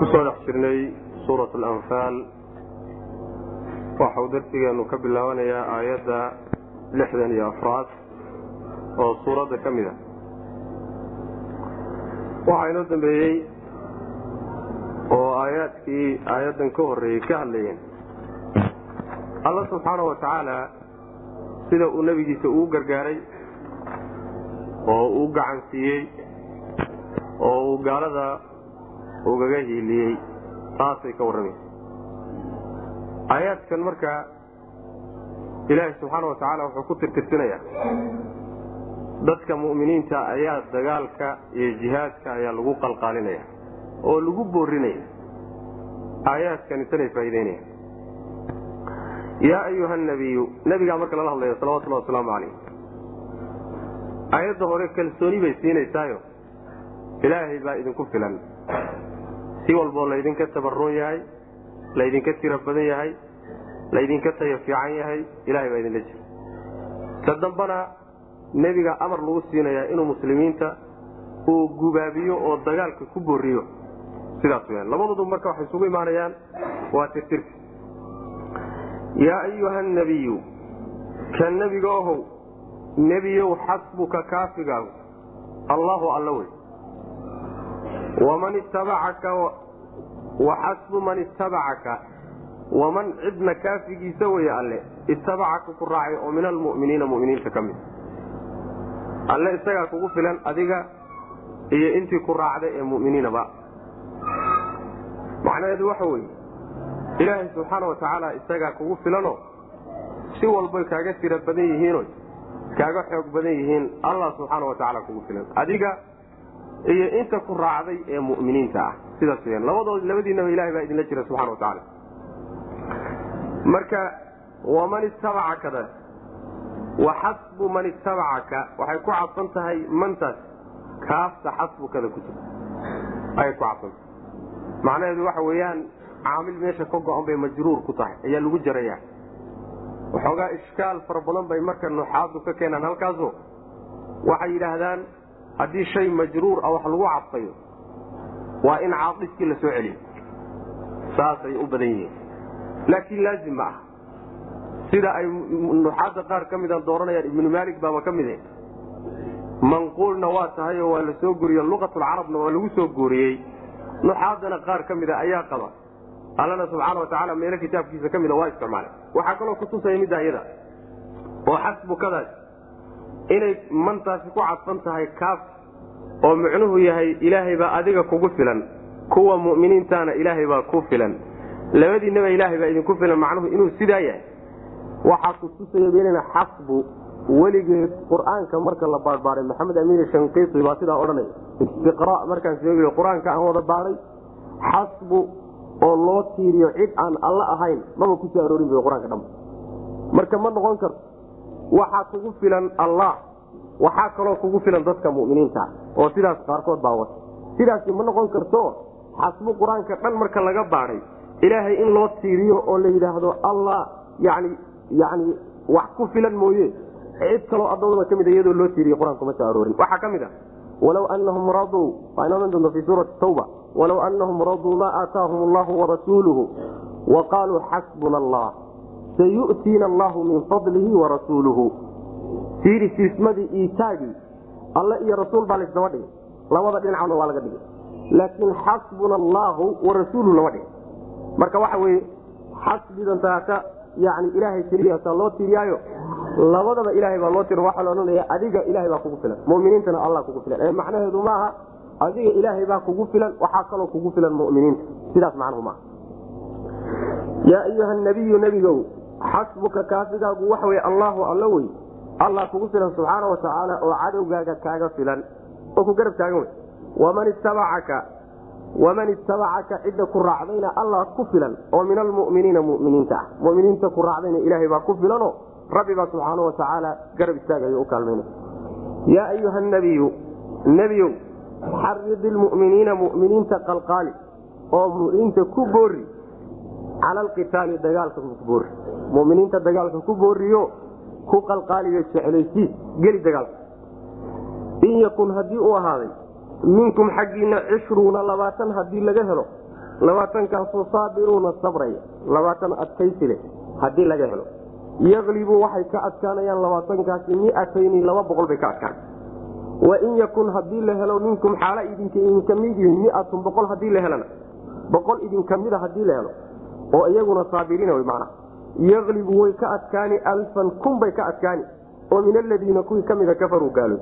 ku soo dhex jirnay suurat alanfaal. Waxau darsigeenu ka bilaabanayaa aayadda lixdan iyo afraad oo suuradda ka mid a waxaa inoo dambeeyey oo aayaadkii aayaddan ka horreeyey ka hadlayeen. Alla subxaana wa tacaala sida uu nebigiisa uu gargaaray oo uu gacan siiyey oo uu gaalada ugaga hiiliyey taasay ka warramaysa aayaadkan marka ilaahi subxaana wa tacaala wuxuu ku tirtirsinayaa dadka mu'miniinta ayaa dagaalka iyo jihaadka ayaa lagu qalqaalinaya oo lagu boorinaya aayaadkani tanay faa'ideynaya yaa ayuha nabiyu nebigaa marka lala hadlaya salawatullahi wasalaamu calayh aayadda hore kalsooni bay siinaysaayo ilaahay baa idinku filan si walboo laydinka tabaroon yahay laydinka tiro badan yahay laydinka tayo fiican yahay ilahay baa idinla jira ta dambana nebiga amar lagu siinayaa inuu muslimiinta uu gubaabiyo oo dagaalka ku booriyo. Sidaas weyaan labadoodu marka waxay isugu imaanayaan waa tirtirka yaa ayuha nabiyu ka nebiga ohow nebiyow xasbuka kaafigaagu. Allahu alla wey waman ittabacaka waxasbu man ittabacaka waman cidna kaafigiisa weye alle ittabacaka ku raacay oo min almu'miniina mu'miniinta ka mid alle isagaa kugu filan adiga iyo intii ku raacday ee mu'miniinaba macnaheedu waxa weeye ilaahay subxaana wa tacaala isagaa kugu filanoo si walbay kaaga tiro badan yihiino kaaga xoog badan yihiin allah subxaana wa tacaala kugu filan adiga iyo inta ku raacday ee mu'miniinta ah. Sidaas weyaan labadood labadiinaba ilahay baa idinla jira subxana wa tacaala. Marka waman ittabacakada wa man ittabacaka waxay ku cadsan tahay mantaas kaafta xasbukada ku jirta ayay ku cadsantahay macnaheedu waxa weeyaan caamil meesha ka go-an bay majruur ku tahay ayaa lagu jaraya waxoogaa ishkaal fara badan bay marka nuxaadu ka keenaan halkaaso waxay yidhaahdaan haddii shay majruur ah wax lagu cadfayo waa in caadifkii la soo celiyo. Saasay u badan yihiin. Laakiin laazim ma ah sida ay nuxaadda qaar ka mida dooranayaan ibnu maalik baaba ka mide manquulna waa tahay oo waa la soo guriye luqatulcarabna waa lagu soo guuriyey nuxaadana qaar ka mida ayaa qaba. Allana subxaana wa tacaala meelo kitaabkiisa ka mida waa isticmaalay. Waxaa kaloo kutusaya midda iyada oo xasbukadaas inay mantaasi ku cadfan tahay oo mucnuhu yahay ilaahay baa adiga kugu filan. Kuwa mu'miniintaana ilaahay baa ku filan. Labadiinaba ilaahay baa idinku filan macnuhu inuu sidaa yahay. Waxaa kutusaya xasbu weligeed qur'aanka marka la baarbaaray maxamed amiin shanqiiti baa sidaa odhanaya istiqra markaan sheegayo qur'aanka aan wada baaray xasbu oo loo tiiriyo cid aan alla ahayn maba ku soo aroorin bu qur'aanka dham marka ma noqon karto waxaa kugu filan allah waxaa kaloo kugu filan dadka muminiinta oo sidaas qaarkood baa wata. Sidaasi ma noqon karto xasbu qur'aanka dhan marka laga baadhay ilaahay in loo tiiriyo oo la yidhaahdo allah yani wax ku filan mooye. Cid kaloo addoomada ka mid a iyadoo loo tiiriye qur'aanku ma soo aroorin. Waxaa ka mid a walow anahum raduu waa inoo iman doonta fi suurati tawba walow anahum raduu maa aataahum allahu warasuuluhu wa qaaluu xasbuna allah sayu'tiina allahu min fadlihi warasuuluhu fiiri siismadii iitaagii alle iyo rasuul baa laysdaba dhigay. Labada dhinacna waa laga dhigay. Laakiin xasbuna allahu warasuuluhu lama dhigay. Marka waxa weye xasbidantaaka yani ilaahay keliyaasaa loo tiiriyaayo labadaba ilaahay baa loo tiri. Waxaa la odhanaya adiga ilaahay baa kugu filan muminiintana allah kugu filan. Ee macnaheedu maaha adiga ilaahay baa kugu filan waxaa kaloo kugu filan muminiinta. Sidaas macnuhu maaha. Yaa ayuha nabiyu nebigow xasbuka kaafigaagu waxa wey allaahu alla wey allah kugu filan subxaana wa tacaala oo cadowgaaga kaaga filan oo ku garab taagan waman ittabacaka cidda ku raacdayna allah ku filan oo min almuminiina muminiinta ah. Muminiinta ku raacdayna ilaahay baa ku filano rabbi baa subxaana wa tacaala garab istaagayo u kaalmayna. Yaa ayuha nabiyu nebiyow xarid ilmuminiina muminiinta qalqaali oo muminiinta ku boori cala alqitaali dagaalka ku boori muminiinta dagaalka ku booriyo ku qalqaaliyo jeclaysiis geli dagaalka in yakun haddii uu ahaaday minkum xaggiinna cishruuna labaatan haddii laga helo labaatankaasoo saabiruuna sabraya labaatan adkaysi leh haddii laga helo. Yaklibu waxay ka adkaanayaan labaatankaasi miatayni laba boqol bay ka adkaan. Wain yakun haddii la helo minkum xaala idinka idinka mid yihiin miatun boqol haddii la helana boqol idinka mida haddii la helo oo iyaguna saabiriina wy macnaha yaklibu way ka adkaani alfan kun bay ka adkaani oo min aladiina kuwii ka mida kafaruu gaaloy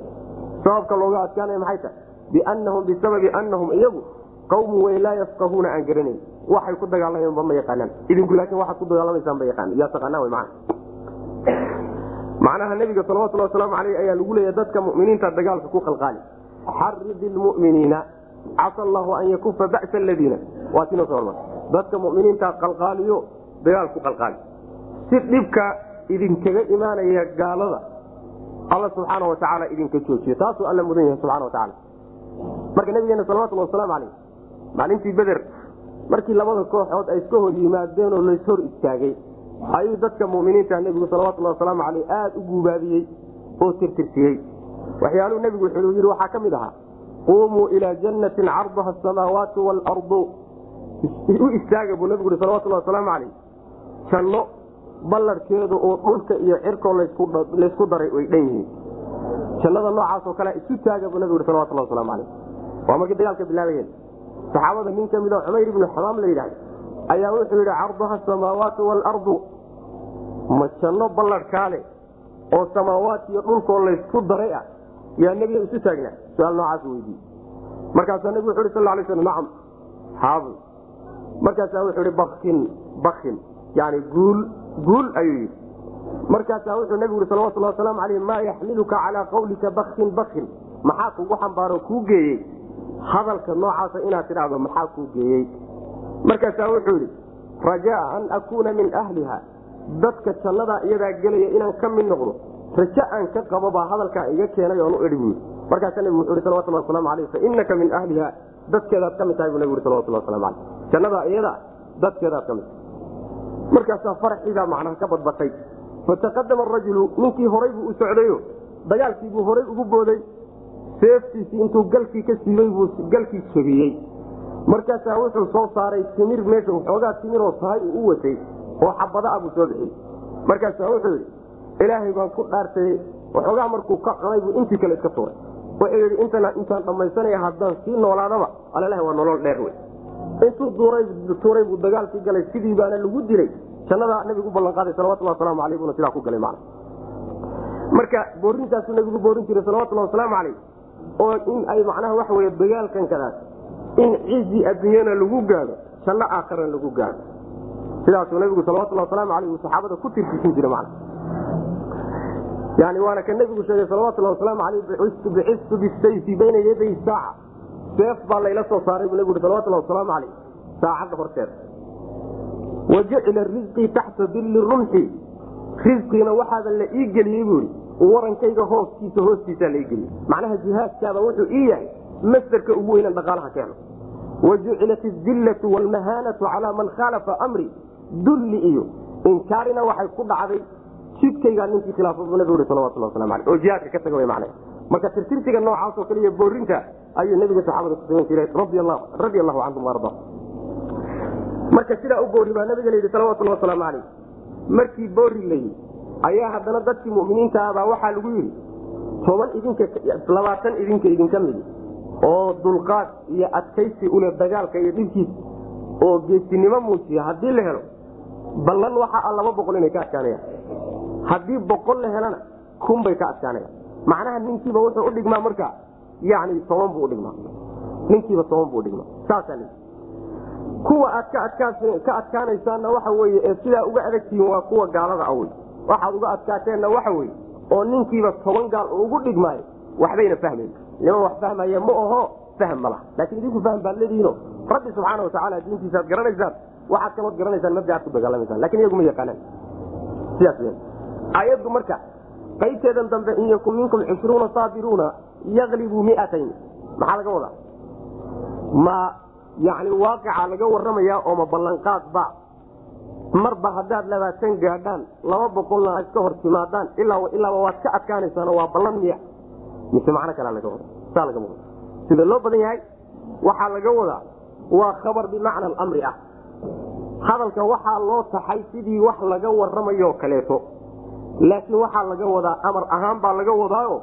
sababka looga adkaanaya maxay tahay biannahum bisababi annahum iyagu qawmun wey laa yafqahuuna aan garanayn waxay ku dagaalamayba ma yaqaanaan idinku laakiin waxaad ku dagaalamaysaan ba yaqaan yaa taqaanaa wy macna macnaha nabiga salawatulhi wasalaamu aleyh ayaa lagu leeya dadka muminiinta dagaalka ku qalqaali xarid lmuminiina casa allahu an yakufa ba'sa aladiina waa sino soo hormar dadka muminiinta qalqaaliyo dagaal ku qalqaali si dhibka idinkaga imaanaya gaalada alla subxaana watacaala idinka joojiyo. Taasuu alla mudan yahay subxana watacaala marka nabigeena salawatulhi wasalaamu aleyh maalintii beder markii labada kooxood ay iska hor yimaadeen oo lays hor istaagay ayuu dadka muminiinta nebigu salawatulhi wasalaamu aleyh aada u guubaabiyey oo tirtirsiyey. Waxyaaluu nebigu wuxuu yidhi waxaa ka mid ahaa quumuu ilaa jannatin carduha asamaawaatu waalardu u istaaga buu nebigu yhi salawatulhi wasalaamu caleyh janno ballarhkeedu oo dhulka iyo cirkoo laysku daray ay dhan yihiin. Jannada noocaasoo kale isu taaga buu nebigu yhi salawatulhi wasalaamu caleyh waa markii dagaalka bilaabayeen saxaabada nin ka mida cumayr ibnu xamaam la yidhahda ayaa wuxuu yidhi carduha asamaawaatu waalardu ma janno ballarhkaale oo samaawaat iyo dhulkoo laysku daray ah yaa nebiga isu taagnaa su'aal noocaas weydiiye markaasaa nebigu wuxu yhi sal lay slam nacam haabl markaasaa wuxuu ihi bakin bakin yani guul guul ayuu yidhi. Markaasaa wuxuu nebigu yhi salawatulhi wasalaamu aleyh maa yaxmiluka calaa qawlika bakin bakin maxaa kugu xambaaro kuu geeyey? Hadalka noocaasa inaad tidhaahdo maxaa kuu geeyey? Markaasaa wuxuu yidhi rajaa an akuuna min ahliha. Dadka jannadaa iyadaa gelaya inaan ka mid noqdo rajo aan ka qabo baa hadalkaa iga keenay oon u idhi buu markaasaa nebigu wuxu yhi salawatulhi wasalaamu aleyh fa inaka min ahliha. Dadkeedaad ka mid tahay buu nebigu yhi salawatulhi waslamu aleyh jannadaa iyadaa dadkeedaad ka mid tahay markaasaa faraxiibaa macnaha ka badbatay. Fataqadama arajulu ninkii horay buu u socdayo. Dagaalkiibuu horay ugu booday. Seeftiisii intuu galkii ka siibay buu galkii jabiyey markaasaa wuxuu soo saaray timir meesha waxoogaa timiroo tahay uu u watay oo xabada ah buu soo bixiyey. Markaasaa wuxuu yidhi ilaahay baan ku dhaartay waxoogaa markuu ka cunay buu intii kale iska tuuray. Wuxuu yidhi intaan dhammaysanaya haddaan sii noolaadaba alalahi waa nolol dheer wey intuu tuuray buu dagaalkii galay sidii baana lagu dilay. Jannadaa nabigu ballanqaaday salawatulhi wasalaamu aleyh buna sidaa ku galay man marka boorintaasuu nabigu boorin jiray salawatulhi wasalaamu caleyh oo in ay macnaha waxa wey dagaalkan kadaas in cizi adduunyana lagu gaado janno aakharana lagu gaado sidaasuu nabigu salawatulhi wasalaamu aleyh uu saxaabada ku tirtisin jiray man yani waana ka nebigu sheegay salawatulhi wasalaamu aleyh bicistu bisayfi bayna yaday saaca seef baa layla soo saaray buu nebigu ui salawatulhi wasalaamu caleyh saacadda horteeda wa jucila risqii taxta dilli rumxi. Risqiina waxaaba la ii geliyey buui warankayga hooskiisa hoostiisaa la ii geliyey. Macnaha jihaadkaaba wuxuu ii yahay masdarka ugu weynan dhaqaalaha keeno wa jucilat adillatu waalmahaanatu calaa man khaalafa amri. Dulli iyo inkaarina waxay ku dhacday jidkaygaa ninkii khilaafo buu nabigu ui salawatulhi waslamu aleyh oo jihaadka ka taga way macnaha marka tirtirsiga noocaasoo kale iyo boorinta ayuu nabiga saxaabada ku sugan jiray radia allahu canhum arda marka sidaa u boori baa nabiga layidhi salawatulhi wasalaamu caleyh markii boori layi ayaa haddana dadkii muminiinta ah baa waxaa lagu yidhi toban idinka labaatan idinka idinka midi oo dulqaad iyo adkaysi ule dagaalka iyo dhibkiisa oo geesinimo muujiya haddii la helo ballan waxa a laba boqol inay ka adkaanayaan. Haddii boqol la helana kun bay ka adkaanayaan macnaha ninkiiba wuxuu udhigmaa marka yani toban buu udhigmaa ninkiiba toban buu udhigmaa saasaa kuwa aad ka adkaanaysaanna waxa weye ee sidaa uga adagtihiin waa kuwa gaalada awey waxaad uga adkaateenna waxa weye oo ninkiiba toban gaal ugu dhigmaayo waxbayna fahmayn niman wax fahmaya ma aho fahm ma laha. Laakiin idinku fahm baad leedihiino rabbi subxaana watacaala diintiisaad garanaysaan waxaad kalood garanaysaan mabda ku dagaalamaysaan. Lakin iyagu ma yaqaanaan. Sidaas w aayaddu marka qaybteedan dambe in yakun minkum cishruuna saabiruuna yaglibuu miatayn. Maxaa laga wadaa? Ma yani waaqica laga waramaya oo ma ballanqaad ba. Marba haddaad labaatan gaadhaan laba boqolna ad ka hor timaadaan ilaaba waad ka adkaanaysaan waa ballan miya. Mise macno kalea laga wada saa lagama wada sida loo badan yahay waxaa laga wadaa waa khabar bimacna alamri ah. Hadalka waxaa loo taxay sidii wax laga waramayo kaleeto laakiin waxaa laga wadaa amar ahaan baa laga wadaayo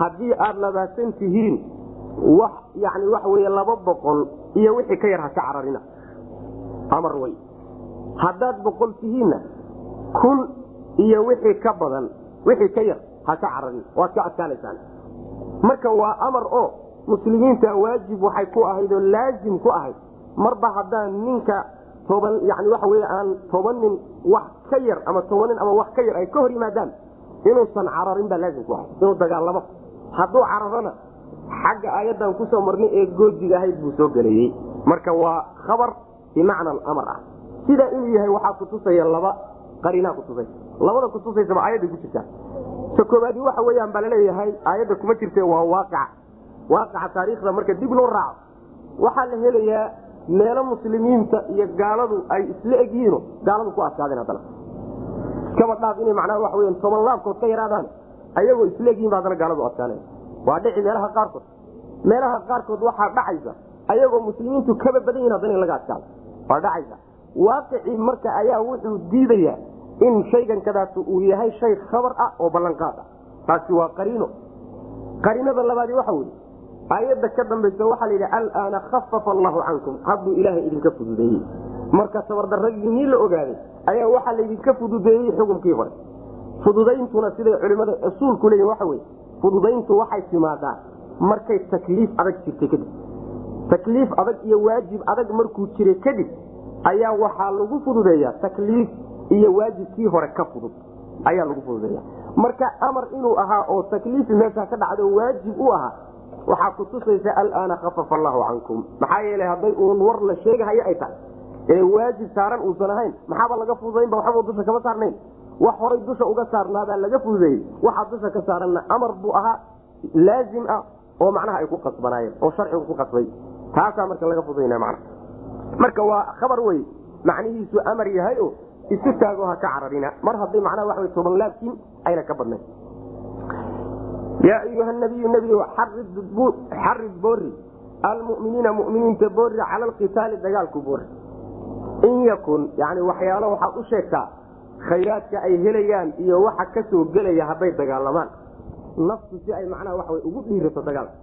haddii aad labaatan tihiin yani waxa wey laba boqol iyo wixii ka yar haka cararina. Amar wey haddaad boqol tihiinna kun iyo wixii ka badan wixii ka yar haka cararin. Waad ka adkaanaysaan. Marka waa amar oo muslimiinta waajib waxay ku ahayd oo laazim ku ahayd marba haddaan ninka toban yani waxa wey aan toban nin wax ka yar ama toban nin ama wax ka yar ay ka hor yimaadaan inuusan cararin baa laazim ku inuu dagaalamo. Hadduu cararona xagga aayadan ku soo marnay ee goodiga ahayd buu soo gelayey. Marka waa khabar bimacna amar ah. Sidaa inuu yahay waxaa kutusaya laba qariinaa kutusaysa labada kutusaysaba aayadday ku jirtaa ta koobaadi waxa weyaan baa la leeyahay aayadda kuma jirte waa waaqica. Waaqica taariikhda marka dib loo raaco waxaa la helayaa meelo muslimiinta iyo gaaladu ay isla egyihiino gaaladu ku adkaadeen haddana. Iskaba dhaaf inay macnaha waxa weya toban laabkood ka yaraadaan ayagoo isla egyihin ba haddana gaaladu adkaaneen. Waa dhici meelaha qaarkood. Meelaha qaarkood waxaa dhacaysa ayagoo muslimiintu kaba badan yihiin haddana in laga adkaado. Waa dhacaysa. Waaqicii marka ayaa wuxuu diidayaa in shaygan kadaatu uu yahay shay khabar ah oo ballanqaad ah. Taasi waa qariino. Qariinada labaadi waxa weye aayadda ka dambaysa waxaa la yidhi alaana khafafa allahu cankum. Hadduu ilaahay idinka fududeeyey. Marka tabardaradiinii la ogaaday ayaa waxaa laydinka fududeeyey xukunkii hore. Fududayntuna siday culimada usuulku leeyihiin waxa weye fududayntu waxay timaadaa markay takliif adag jirtay kadib. Takliif adag iyo waajib adag markuu jiray kadib ayaa waxaa lagu fududeeya takliif iyo waajibkii hore ka fudud. Ayaa lagu fududeeya marka amar inuu ahaa oo takliifi meesha ka dhacdo waajib u ahaa waxaa kutusaysa alaana khafafa allahu cankum maxaa yeele hadday uun war la sheegahayo ay tahay. Ee waajib saaran uusan ahayn. Maxaaba laga fududaynba waxba dusha kama saarnayn. Wax horay dusha uga saarnaabaa laga fududeeyey. Waxaa dusha ka saaranna amar buu ahaa laazim ah oo macnaha ay ku qasbanaayeen oo sharcigu ku qasbay. Taasaa marka laga fududayna mana marka waa khabar wey macnihiisu amar yahay oo isu taago ha ka cararina. Mar haddii macnaha waxa wey toban laabkiin ayna ka badnayn yaa ayuha nabiyu nebigo xarid boori almuminiina muminiinta boori cala alqitaali dagaalku boori in yakun yani waxyaalo waxaad u sheegtaa khayraadka ay helayaan iyo waxa ka soo gelaya hadday dagaalamaan naftu si ay macnaha waxa ugu dhiirato dagaalka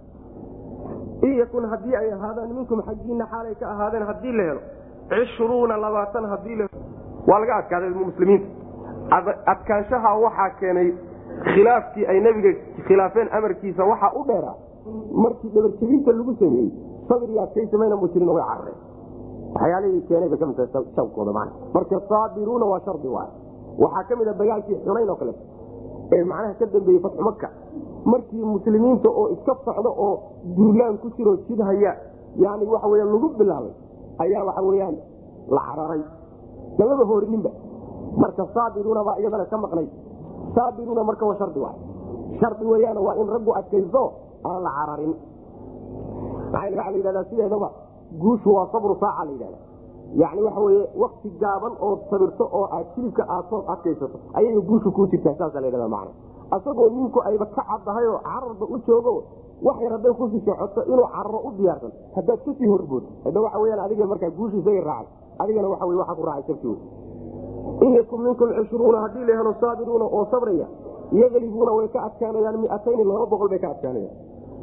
in yakun haddii ay ahaadaan minkum xaggiina xaalay ka ahaadeen haddii la helo cishruuna labaatan haddii la waa laga adkaaday muslimiinta adkaanshaha waxaa keenay khilaafkii ay nebiga khilaafeen amarkiisa waxaa u dheeraa markii dhabarjebinta lagu sameeyey sabri adkaysamayna mujirin way carareen waxyaalihii keenay bay ka mid tahay sabkooda man marka saabiruuna waa shardi waay. Waxaa ka mid a dagaalkii xunayn oo kaleeto ee macnaha ka dambeeyey fatxu maka markii muslimiinta oo iska socdo oo duulaan ku jiroo jidhaya yani waxa weya lagu bilaabay ayaa waxa weyaan la cararay. Lamaba hoorininba. Marka saabiruuna baa iyadana ka maqnay saabiruuna marka waa shardi waay shardi weeyaan waa in raggu adkayso aan la cararin. Maxaa sideedaba guushu waa sabru saaca la yidhahda yani waxa weye wakti gaaban ood sabirto oo aad silibka aadtood adkaysato ayay guushu kuu jirtaa saasa la ydhahda macna. Asagoo ninku ayba ka caddahay oo cararba u joogo wax yar hadday ku sii socoto inuu cararo u diyaarsan haddaad ka sii horbood. Hadda waxa weyaan adiga markaa guushu raacay. Adigana waxa wey waxaa ku raacay sabti in yakun minkum cishruuna haddii la helo saabiruuna oo sabraya yaqlibuuna way ka adkaanayaan miatayni laba boqol bay ka adkaanayaan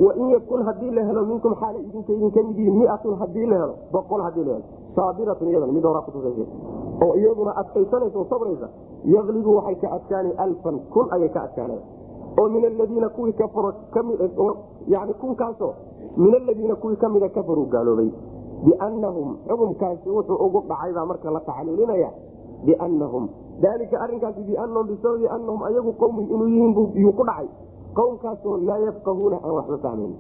wain yakun haddii la helo minkum xaala idinka idinka mid yihiin miatun haddii la helo boqol haddii la helo saabiratun iyadana mid horaa kutusaysa oo iyaduna adkaysanaysa oo sabraysa yaqlibu waxay ka adkaana alfan kun ayay ka adkaanaya oo min aladiina kuwii kafaro yani kunkaasoo min aladiina kuwii kamida kafaruu gaaloobay biannahum xukumkaasi wuxuu ugu dhacay baa marka la tacliilinaya biannahum. Dalika arinkaasi biannahum bisababi annahum ayagu qowmin inuu yihiin yuu ku dhacay. Qowmkaasoo laa yafqahuuna aan waxba fahmayn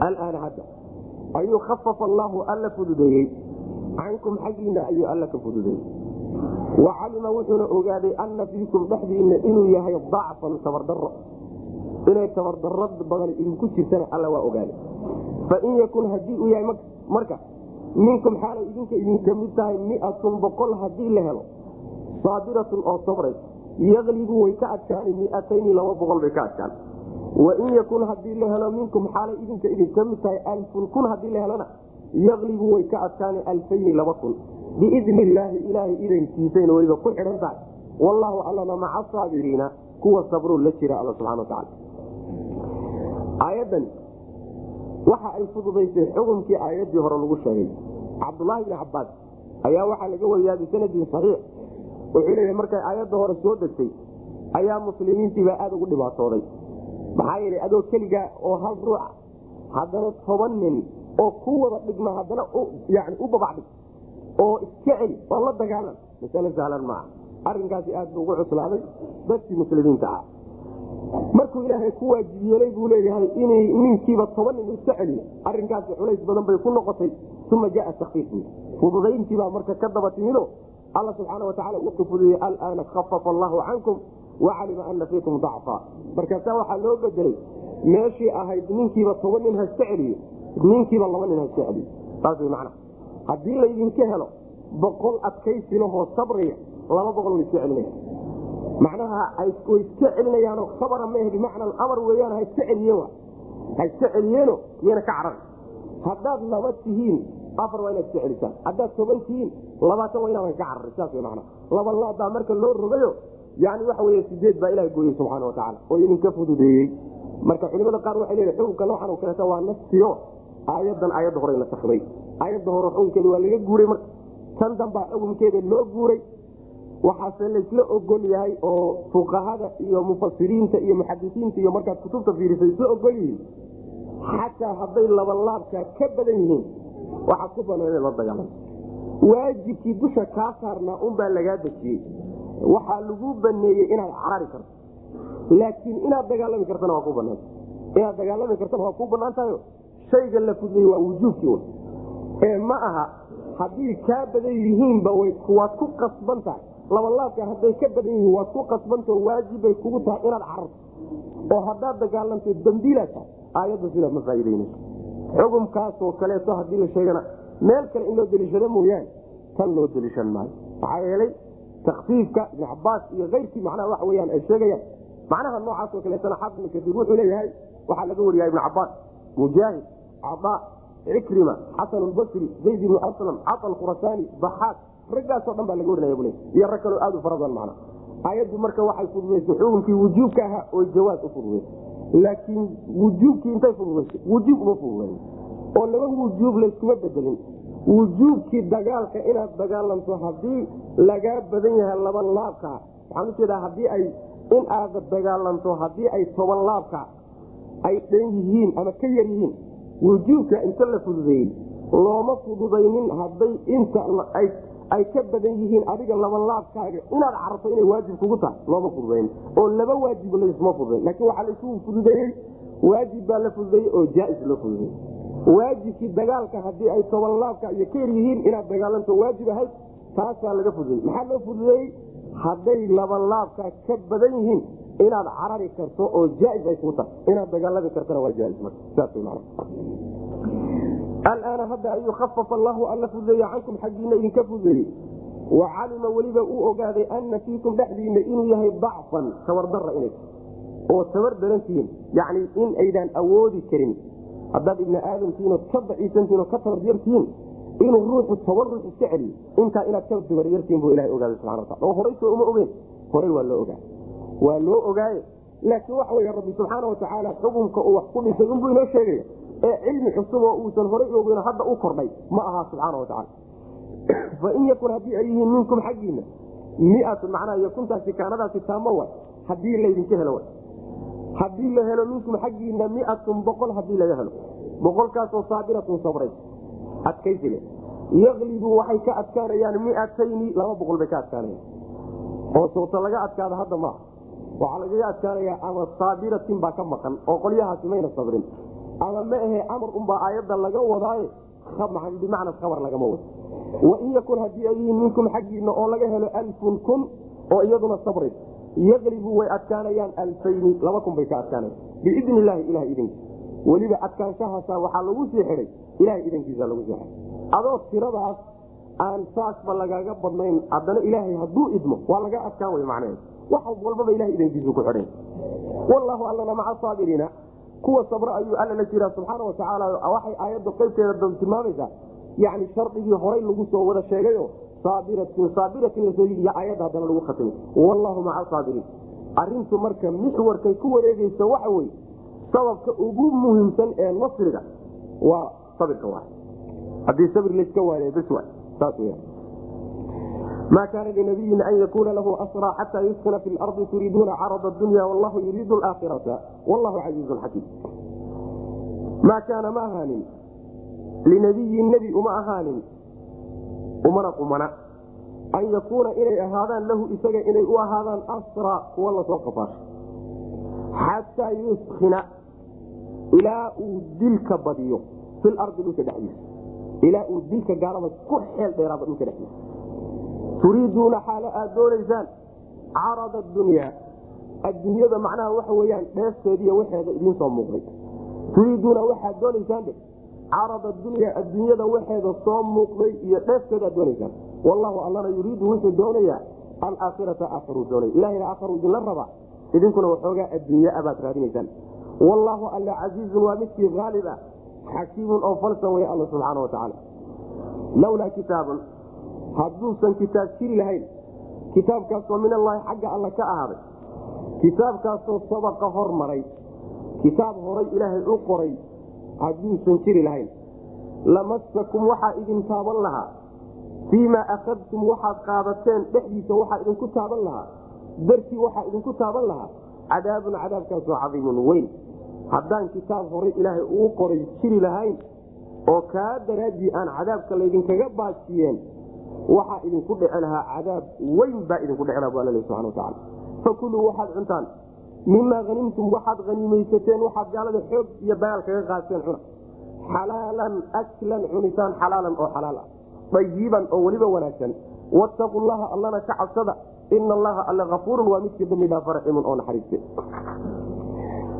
alaana hadda ayuu khafafa allaahu alla fududeeyey. Cankum xaggiina ayuu alla ka fududeeyey. Wa calima wuxuuna ogaaday anna fiikum dhexdiina inuu yahay dacfan tabardaro. Inay tabardaro badan idinku jirtana alla waa ogaaday. Fain yakun haddii uu yahay marka minkum xaalay idinka idinka mid tahay miatun boqol haddii la helo. Saabiratun oo sabraysa yaqlibu way ka adkaani miatayni laba boqol bay ka adkaan. Wain yakun haddii la helo minkum xaalay idinka idinka mid tahay alfun kun haddii la helona yaklibu way ka adkaani alfayni laba kun. Biidni illaahi ilaahay idankiisayna weliba ku xidhan tahay. Wallaahu allana maca saabiriina kuwa sabruu la jira alla subxana watacaala aayadan waxa ay fududaysay xukunkii aayaddii hore lagu sheegay. Cabdulaahi bni cabaas ayaa waxaa laga wariyaa bisanadin saxiix. Wuxuu leeyahay markay aayadda hore soo degtay ayaa muslimiintiibaa aada ugu dhibaatooday. Maxaa yeelay adoo keligaa oo hal ruuca haddana toban nin oo ku wada dhigma haddana yani u babacdhig oo iska celi oo la dagaalan masale sahlan maaha. Arrinkaasi aad buu ugu cuslaaday dadkii muslimiinta ah markuu ilaahay ku waajib yeelay buu leeyahay inay ninkiiba toban nin iska celiyo. Arrinkaasi culays badan bay ku noqotay uma jaa takfiif fududayntiibaa marka ka daba timido alla subxaana watacaala wuxuu fudueyey alaana khafafa allahu cankum wacalima ana fiikum dacfa. Markaasaa waxaa loo bedelay meeshii ahayd ninkiiba toban nin haska celiyo ninkiiba laba nin haska celiyo. Saas wy macnaha haddii laydinka helo boqol adkaysilahoo sabraya laba boqol iska celinaya macnaha way iska celinayaanoo khabara mehe bimacna amar weeyaan ha iska celiyen ha iska celiyeeno iyana ka carar haddaad laba tihiin afar waa inaad iska celisaan haddaad toban tihiin labaatan waa inaadan ka cararin saas w mana laba laadaa marka loo rogayo yani waxa wey sideed baa ilaha gooyey subxaana watacaala oo idinka fududeeyey. Marka culimada qaar waxay leedahay xukunka noocan oo kaleeta waa nafsiyo. Aayadan aayadda hore nasakday aayadda hore xukunkeeda waa laga guuray marka. Tan dambaa xukunkeeda loo guuray waxaase laysla ogol yahay oo fuqahada iyo mufasiriinta iyo muxadisiinta iyo markaad kutubta fiirisa isla ogol yihiin xataa hadday labalaabka ka badan yihiin waxaad ku banaan ina la dagaalan waajibkii dusha kaa saarnaa unbaa lagaa dejiyey. Waxaa lagu baneeyey inaad carari karto. Laakiin inaad dagaalami kartana waa ku banaanta. Inaad dagaalami kartana waa ku banaan tahayo shayga la fudlay waa wujuubkii ee ma aha haddii kaa badan yihiinba waad ku qasban tahay labalaabka hadday ka badan yihiin waad ku qasbantao waajibbay kugu tahay inaad cararto. Oo haddaad dagaalanto dambiilaa tahay aayadda sidaa ma faa'iideynayso xukumkaasoo kaleeto haddii la sheegana meel kale in loo deliishado mooyaane tan loo deliishan maayo. Maxaa yeelay takfiifka ibn cabaas iyo keyrkii macnaha waxa weyaan ay sheegayaan macnaha noocaasoo kaleetana xaafid kasiir wuxuu leeyahay waxaa laga wariyaa ibn cabaas mujaahid cadaa cikrima xasan lbasri zayd ibnu aslam catal khurasaani baxaaq raggaasoo dhan baa laga warinaya bule iyo rag kaloo aad u fara badan macna aayaddu marka waxay fududaysay xukunkii wujuubka ahaa oo jawaaz u fududaysay laakiin wujuubkii intay fududaysay wujuub uma fududayn oo laba wujuub layskuma bedelin wujuubkii dagaalka inaad dagaalanto haddii lagaa badan yahay laba laabka waxaan u jeedaa haddii ay in aad dagaalanto haddii ay toban laabka ay dhan yihiin ama ka yar yihiin wujuubka inta la fududeeyey looma fududaynin hadday inta ay ka badan yihiin adiga laba laabkaaga inaad cararto inay waajib kugu tahay looma fududayn. Oo laba waajib laysma fududayn. Laakiin waxaa laysu fududeeyey waajib baa la fududeeyey oo jaais loo fududeeyey waajibkii dagaalka haddii ay toban laabka iyo ka yar yihiin inaad dagaalanto waajib ahayd taasaa laga fududeeyey maxaa loo fududeeyey hadday laba laabka ka badan yihiin inaad carari karto oo jaais ay kuu tahay. Inaad dagaalami kartona waa jaais marka. Saas man alaana hadda ayuu khafafa allahu alla fududeeye cankum xaggiina idinka fududeeyey wa calima weliba uu ogaaday ana fiikum dhexdiina inuu yahay dacfan tabardara inay oo tabar darantihiin yani in aydaan awoodi karin haddaad ibni aadamtihiinoo ka daciisantihin oo ka tabaryartihiin inuu ruuxu toban ruux iska celiyo intaa inaad ka tabaryartihin buu ilaha ogaaday subana wataala oo horayso uma ogeen horay waa loo ogaa waa loo ogaaye laakiin waxa wey rabbi subxaana watacaala xukunka uu wax ku dhisay inbuu inoo sheegaya ee cilmi cusub oo uusan horay ogeyn hadda u kordhay ma aha subxaana watacaala fain yakun haddii ay yihiin minkum xaggiina miatu macnaha yakuntaasi kaanadaasi taamo wa haddii laydinka helo wa haddii la helo minkum xaggiina miatun boqol haddii laga helo. Boqolkaasoo saabiratun sabray. Adkaysile yaklibu waxay ka adkaanayaan miatayni laba boqol bay ka adkaanayaan. Oo soota laga adkaada hadda maaha waxaa lagaga adkaanayaa ama saabiratin baa ka maqan oo qolyahaasi mayna sabrin ama ma ahe amar unbaa aayadda laga wadaaye bimacna khabar lagama wado. Wain yakun haddii ay yihiin minkum xaggiina oo laga helo alfun kun oo iyaduna sabray yaklibu way adkaanayaan alfayni laba kun bay ka adkaanayan biidn illaahi ilaha idinkiisa weliba adkaanshahaasa waxaa lagu sii xidhay. Ilahay idankiisa lagu sii xidhay. Adoo tiradaas aan saasba lagaaga badnayn haddana ilaahay hadduu idmo waa laga adkaan way macnaheed wax walbaba ilahay idankiisu ku xidhan wallaahu allana maca saabiriina kuwa sabra ayuu alla la jiraa subxaana watacaala waxay aayadda qaybteeda tilmaamaysaa yani shardigii horay lagu soo wada sheegayo saabiratin saabiratin la soo yii iyo aayadda haddana lagu khatimay. Wallahu maca saabiriin arintu marka mixwarkay ku wareegeysa waxa weye sababka ugu muhiimsan ee nasriga waa sabirka wa haddii sabir layska waanay bs saas ma kaana linabiyin an yakuna lahu asra xata yuskina fi lardi turiiduuna carada dunya wallahu yuriidu aakhirata wallahu casiizun xakiim maa kaana ma ahaanin linabiyin nebi uma ahaanin umana qumana an yakuuna inay ahaadaan lahu isaga inay u ahaadaan asra kuwa la soo qafaasho xataa yuskina ilaa uu dilka badiyo fi lardi dhulka dhexdiisa ilaa uu dilka gaalada ku xeel dheeraado dhulka dhexdiisa turiiduuna xaalo aad doonaysaan carada dunyaa adduunyada macnaha waxa weyaan dheefteediiy waxeeda idiinsoo muuqday. Turiiduuna waxaad doonaysaan carada dunyaa adduunyada waxeeda soo muuqday iyo dheefteedaad doonaysaan. Wallahu allana yuriidu wuxuu doonayaa alaakhirata aakharu doonay. Ilahayna aakharu idinla rabaa idinkuna waxoogaa adduunya abaad raadinaysaan. Wallaahu alla casiizun waa midkii haalib ah xakiimun oo falsan wey alla subxaana watacaala lawlaa kitaabun hadduusan kitaab jiri lahayn kitaabkaasoo min allaahi xagga alla ka ahaaday kitaabkaasoo sabaqa hormaray kitaab horay ilaahay u qoray hadduusan jiri lahayn. Lamasakum waxaa idin taaban lahaa. Fii maa akhadtum waxaad qaadateen dhexdiisa waxaa idinku taaban lahaa. Dartii waxaa idinku taaban lahaa. Cadaabun cadaabkaasoo cadiimun weyn. Haddaan kitaab horay ilaahay uu qoray jiri lahayn oo kaa daraaddii aan cadaabka laydinkaga baajiyeen waxaa idinku dheci lahaa cadaab weyn baa idinku dheci laha bu alla subana wataala fakuluu waxaad cuntaan. Mimaa hanimtum waxaad haniimaysateen waxaad gaalada xoog iyo dagaal kaga qaateen cuna xalaalan aklan cunitaan xalaalan oo xalaal ah. Dayiban oo weliba wanaagsan. Wattaqu llaha allana ka cabsada. Ina allaha alla afuurun waa midkii dambi dhaafa raxiimun oo naxariiste.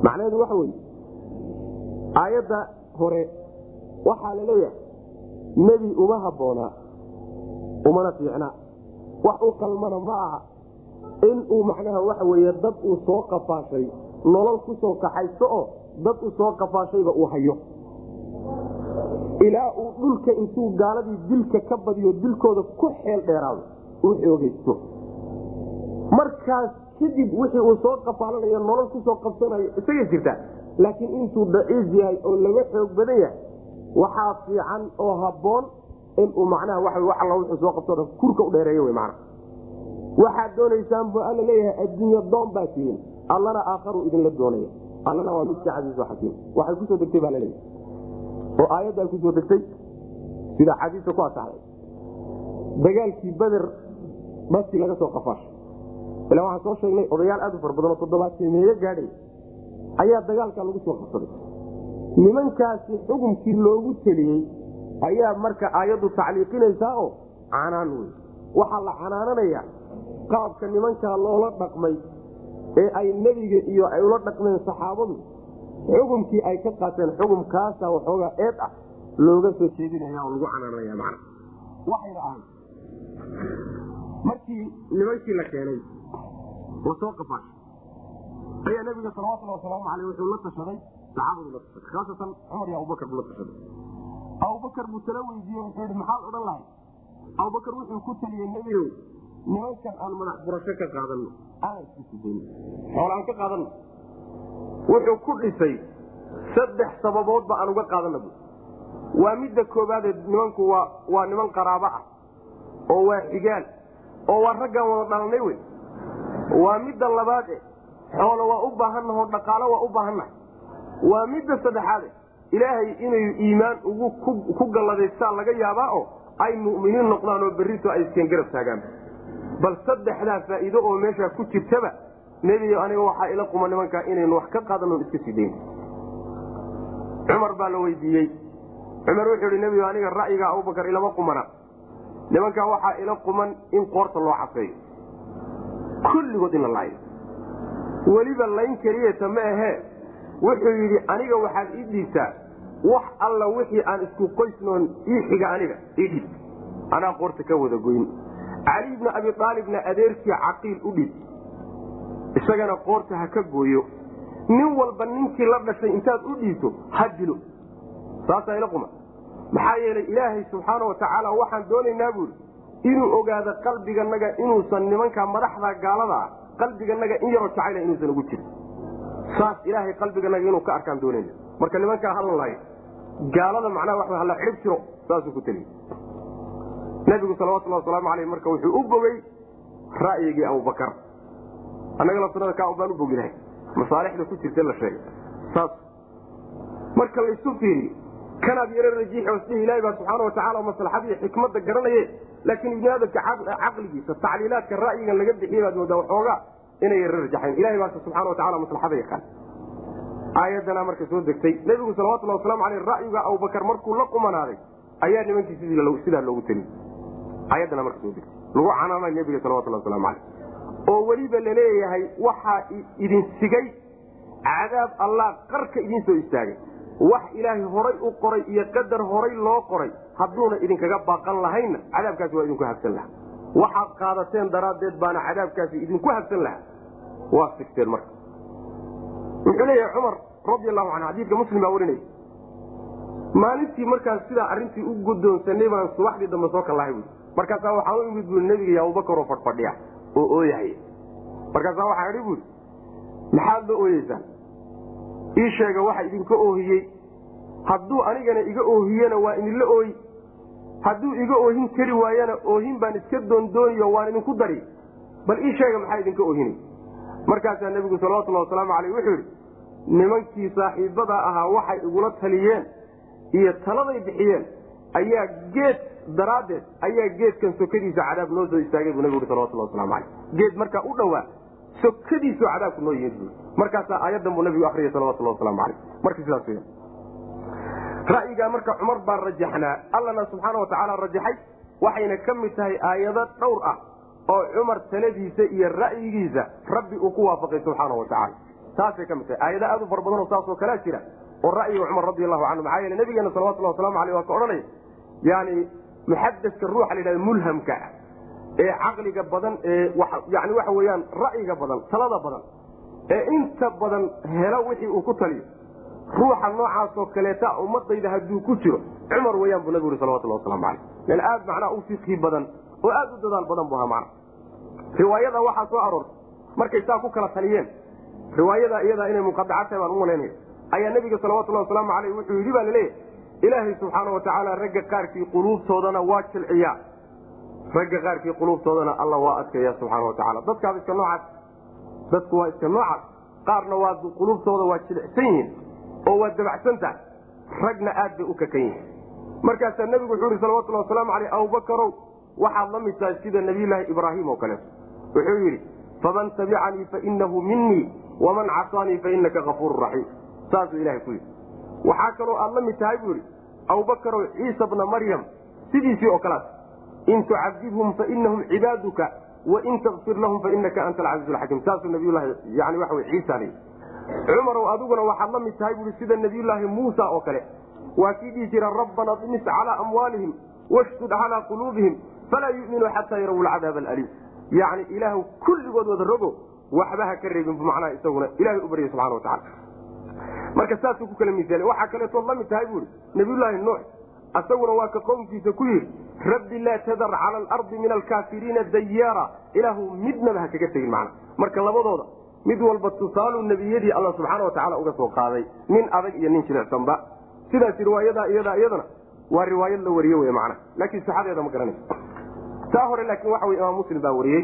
Macnaheedu waxa weye aayadda hore waxaa la leeyahay nebi uma habboonaa umana fiicna. Wax u qalmana ma aha. In uu macnaha waxa weye dad uu soo qafaashay nolol ku soo oo dad uu soo qafaashayba uu hayo. Ilaa uu dhulka intuu gaaladii dilka ka badiyo dilkooda ku xeel dheeraado uu xoogaysto. Markaas kadib wixii uu soo qafaalanayo nolol ku soo qabsanayo isagay jirtaa. Laakiin intuu daciif yahay oo laga xoog badan yahay waxaa fiican oo habboon inuu macnaha wa wa alla wuxuu soo qabto dhan kurka u dheereeyo wy mana waxaad doonaysaan bu alla leeyahay adduunya doon baa tihiin. Allana aakharu idinla doonaya. Allana waa midka casiiz xakiim. Waxay ku soo degtay baa la leeyahay oo aayadda ay ku soo degtay sida xadiiska ku asaxday. Dagaalkii beder baskii laga soo qafaashay ila waxaan soo sheegnay odayaal aad u fara badan oo toddobaadkeemeeyo gaadhay ayaa dagaalka lagu soo qabsaday nimankaasi xukumkii loogu teliyey ayaa marka aayaddu tacliiqinaysaa oo canaan wey waxaa la canaananayaa qaabka nimankaa loola dhaqmay ee ay nebiga iyo ay ula dhaqmeen saxaabadu. Xukumkii ay ka qaateen xukumkaasa waxoogaa eed ah looga soo jeedinaya oo lagu canaananaya man waxayna ahay markii nimankii la keenay oo qafaashay ayaa nabiga salawatulli wasalaamu aleyh wuxuu la tashaday saxaabadu la tashaday khaasatan cumar iyo abubakar buu la tashaday abubakar buu tala weydiiye wuxuu yidhi maxaad odhan lahay abubakar wuxuu ku taliyey nebigow nimankan aan madax furasho ka qaadano aan ka qaadano wuxuu ku dhisay saddex sababoodba aan uga qaadana bu waa midda koobaadee nimanku waa waa niman qaraabo ah oo waa xigaal oo waa raggaan wada dhalanay wey waa midda labaade xoolo waa u baahannaho dhaqaalo waa u baahannahay. Waa midda saddexaade ilaahay inay iimaan ugu ku galladaystaan laga yaabaa oo ay mu'miniin noqdaan oo berrito ay iskeen garab taagaan. Bal saddexdaa faa'iido oo meeshaa ku jirtaba nebiyo aniga waxaa ila quma nimankaa inaynu wax ka qaadano iska sii dayn cumar baa la weydiiyey. Cumar wuxuu ihi nebiyo aniga ra'yiga abubakar ilama qumana. Nimankaa waxaa ila quman in qoorta loo cafeeyo. Kulligood in la laayo weliba layn keliyata ma ahee wuxuu yidhi aniga waxaad ii dhiibtaa wax alla wixii aan isku qoysnoon ii xiga aniga ii dhiib. Anaa qoorta ka wada goyn. Cali bna abi aalibna adeerkii caqiil u dhiib. Isagana qoorta ha ka gooyo. Nin walba ninkii la dhashay intaad u dhiibto ha dilo. Saasaa ila quma. Maxaa yeelay ilaahay subxaana watacaala waxaan doonaynaa buuri inuu ogaado qalbiganaga inuusan nimanka madaxda gaalada ah qalbiganaga in yaroo jacayla inuusan ugu jirin saas ilaahay qalbiganaga inuu ka arkaan doonayna marka nimankaa halan lahayn gaalada macnaha wa hala xidhib jiro saasuu ku teliy nabigu salawatulli wasalaamu aleyh marka wuxuu u bogey ra'yigii abubakar annaga laftirada kaa baan u boginahay masaalixda ku jirta la sheegay. Saas. Marka laysu fiiriyo kanaad yaro rajiix osdhihi ilahi baa subxaana watacaala maslaxadiiyo xikmadda garanaye laakiin ibni aadamka caqligiisa tacliilaadka ra'yigan laga bixiye baad moodaa waxoogaa inay yaro rajaxayn ilahay baase subxana watacala maslaxada yaqaan. Aayaddanaa marka soo degtay nebigu salawatulli waslamu aleyh ra'yiga abubakar markuu la qumanaaday ayaa nimankii sidaa loogu teliy ayaddana marka soo degtay. Lagu canaanay nebiga salawatulli waslamu aleyh oo weliba la leeyahay waxaa idin sigay cadaab allah qarka idiin soo istaagay. Wax ilaahay horay u qoray iyo qadar horay loo qoray hadduuna idinkaga baaqan lahaynna cadaabkaasi waa idinku habsan lahaa waxaad qaadateen daraaddeed baana cadaabkaasi idinku habsan lahaa. Waa sigteen marka. Wuxuu leeyahay cumar radi allahu canhu xadiidka muslim baa warinaya maalintii markaas sidaa arrintii u guddoonsanay baan subaxdii dambe soo kallahay buui markaasaa waxaan u imid buui nebiga iyo abubakar oo fadhfadhiya oo ooyahaya markaasaa waxaa idhi buui maxaad la ooyeysaan? Ii sheega waxa idinka oohiyey hadduu anigana iga oohiyena waa idinla ooyi hadduu iga oohin kari waayana oohin baan iska doondooniyo waan idinku dari. Bal ii sheega maxaa idinka oohinay? Markaasaa nebigu salawatullahi wasalaamu caleyh wuxuu yidhi nimankii saaxiibada ahaa waxay igula taliyeen iyo taladay bixiyeen ayaa geed daraaddeed ayaa geedkan sokadiisa cadaab noo soo istaagay buu nebigu ui salawatullah waslamu caleyh geed markaa u dhowaa sokadiisu cadaabku noo yimid bu markaasaa aayaddan buu nabigu akriyay salawatullah waslamu caleyh marka sidaas weya ra'yigaa marka cumar baan rajaxnaa. Allana subxaana watacaala rajaxay waxayna ka mid tahay aayado dhowr ah oo cumar taladiisa iyo ra'yigiisa rabbi uu ku waafaqay subxaana watacaala taasay ka mid tahay. Aayado aad u fara badan oo saasoo kalea jira oo ra'yiga cumar radi allahu canhu maxaa yeele nabigeena salawatullah waslamu aleyh waa ka odhanaya. Yani muxadaska ruuxa la yidhahda mulhamka ee caqliga badan ee yani waxa weeyaan ra'yiga badan talada badan ee inta badan helo wixii uu ku taliyo ruuxa noocaasoo kaleeta ummadayda hadduu ku jiro cumar weyaan buu nabigu ui salawatullah waslamu caleyh nin aad macnaa u fiqhi badan oo aad u dadaal badan bu ahaa macna riwaayada waxaa soo aroortay markay saa ku kala taliyeen riwaayada iyadaa inay muqadaca tahay baan u malaynaya ayaa nebiga salawatullahi wasalaamu caleyh wuxuu yidhi baa laleeyahy ilaahay subxaana watacaala ragga qaarkii quluubtoodana waa jilciyaa. Ragga qaarkii quluubtoodana alla waa adkaya subxaana watacaala dadkaas iska noocaas dadku waa iska noocaas qaarna waa quluubtooda waa jilicsan yihiin oo waa dabacsan tahay ragna aad bay u kakan yihiin. Markaasaa nebigu wuxuu ihi salawatullahi wasalaamu caleyh abubakarow waxaad la mid tahay sida nabiyulaahi ibraahim oo kaleeto wuxuu yidhi faman tabicanii fainahu minii waman casaanii fainaka kafuuru raxiim saasuu ilahay ku yidhi. Waxaa kaloo aad la mid tahay buu yidhi abubakarow ciisa bna maryam sidiisii oo kalaas. In tucadibhum fainahum cibaaduka wain takfir lahum fainaka anta alcaiiz lxakiim saasuu nabiylahi yani waxa ciisa cumarow adiguna waxaad la mid tahay buui sida nabiyulaahi muusa oo kale. Waa kii dhihi jira rabbana dmis calaa amwaalihim washdud calaa quluubihim falaa yuminuu xataa yaraw lcadaab aliim yani ilaahu kulligood wada rogo ka reebin macnaha isaguna ilahay u baryay subxana watacaala marka saasuu ku kala misaal waxaa kaleetood la mid tahay buui nabiyulaahi nuux. Asaguna waa ka qowmkiisa ku yidhi rabbi laa tadar cala alardi min alkaafiriina dayaara. Ilaahu midnaba ha kaga tegin macna marka labadooda mid walba tusaaluu nebiyadii alla subxaana watacaala uga soo qaaday nin adag iyo nin jilicsanba. Sidaas riwaayadaa iyadaa iyadana waa riwaayad la wariye wey macna. Laakiin sixadeeda ma garanayso. Taa hore laakiin waxa wey imaam muslim baa wariyey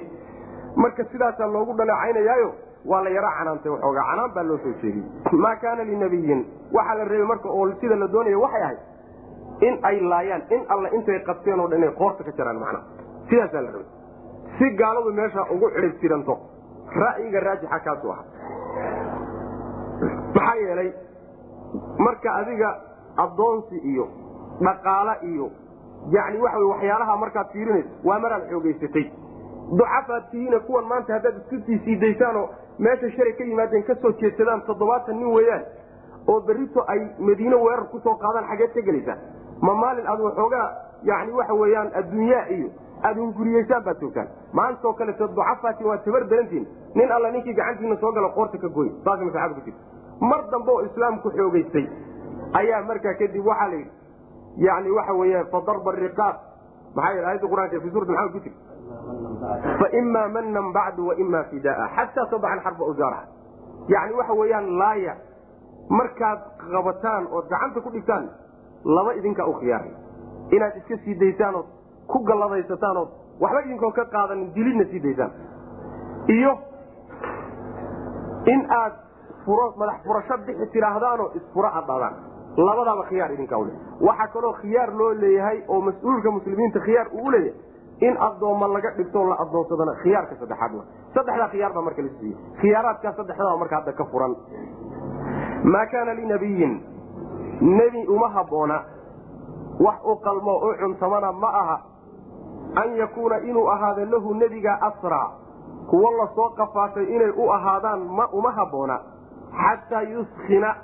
marka sidaasaa loogu dhaleecaynayaayo waa la yara canaantay waxoogaa canaan baa loo soo jeediyey maa kaana linabiyin waxaa la reebay marka oo sida la doonaya waxay ahayd in ay laayaan in alla intay qabteen oo dhan inay qoorta ka jaraan macna. Sidaasaa la rabay si gaaladu meesha ugu cidhib tiranto ra'yiga raajixa kaasu aha maxaa yeelay marka adiga addoonsi iyo dhaqaale iyo yani waxa wy waxyaalaha markaad fiirinayso waa maraad xoogeysatay ducafaad tihiina kuwan maanta haddaad isku sii siidaysaanoo meesha shalay ka yimaadeen ka soo jeedsadaan toddobaatan nin weeyaan oo berrito ay madiine weerar ku soo qaadaan xageed ka gelaysaa ma maalin aad waxoogaa yani waxa weeyaan adduunyaa iyo aad hunguriyeysaan baad joogtaan maantoo kaleto ducafaatiin waa tabar darantiin. Nin alla ninkii gacantiina soo gala qoorta ka gooy saas masaxaada ku jirta mar dambe oo islaamku xoogeystay ayaa markaa kadib waxaa la yidhi yani waxa weya fadarba riqaab. Maxaa yeel ayadda qur'aanka fi suurat maxamed ku jirta faima manan bacdu waima fidaa xataa tadaca alxarba usaaraha yani waxa weeyaan laaya. Markaad qabataan ood gacanta ku dhigtaan laba idinkaa u khiyaaray. Inaad iska sii daysaan ku galladaysataan waxba idinkoo ka qaadanin dilidna sii daysaan. Iyo in aad madax furasho bixi tidhaahdaanoo isfuro aad dhaadaan labadaaba khiyaar idinkaa ule waxaa kaloo khiyaar loo leeyahay oo mas'uulka muslimiinta khiyaar uu leeyahay in addoomma laga dhigto la addoonsadana khiyaarka saddexaad saddexdaa khiyaar baa marka la siiyey. Khiyaaraadkaa saddexdaa marka hadda ka furan. Maa kaana linabiyin nebi uma habboona wax u qalmo u cuntamana ma aha an yakuuna inuu ahaado lahu nebiga asraa kuwo la soo qafaatay inay u ahaadaan ma uma habboona xataa yuskina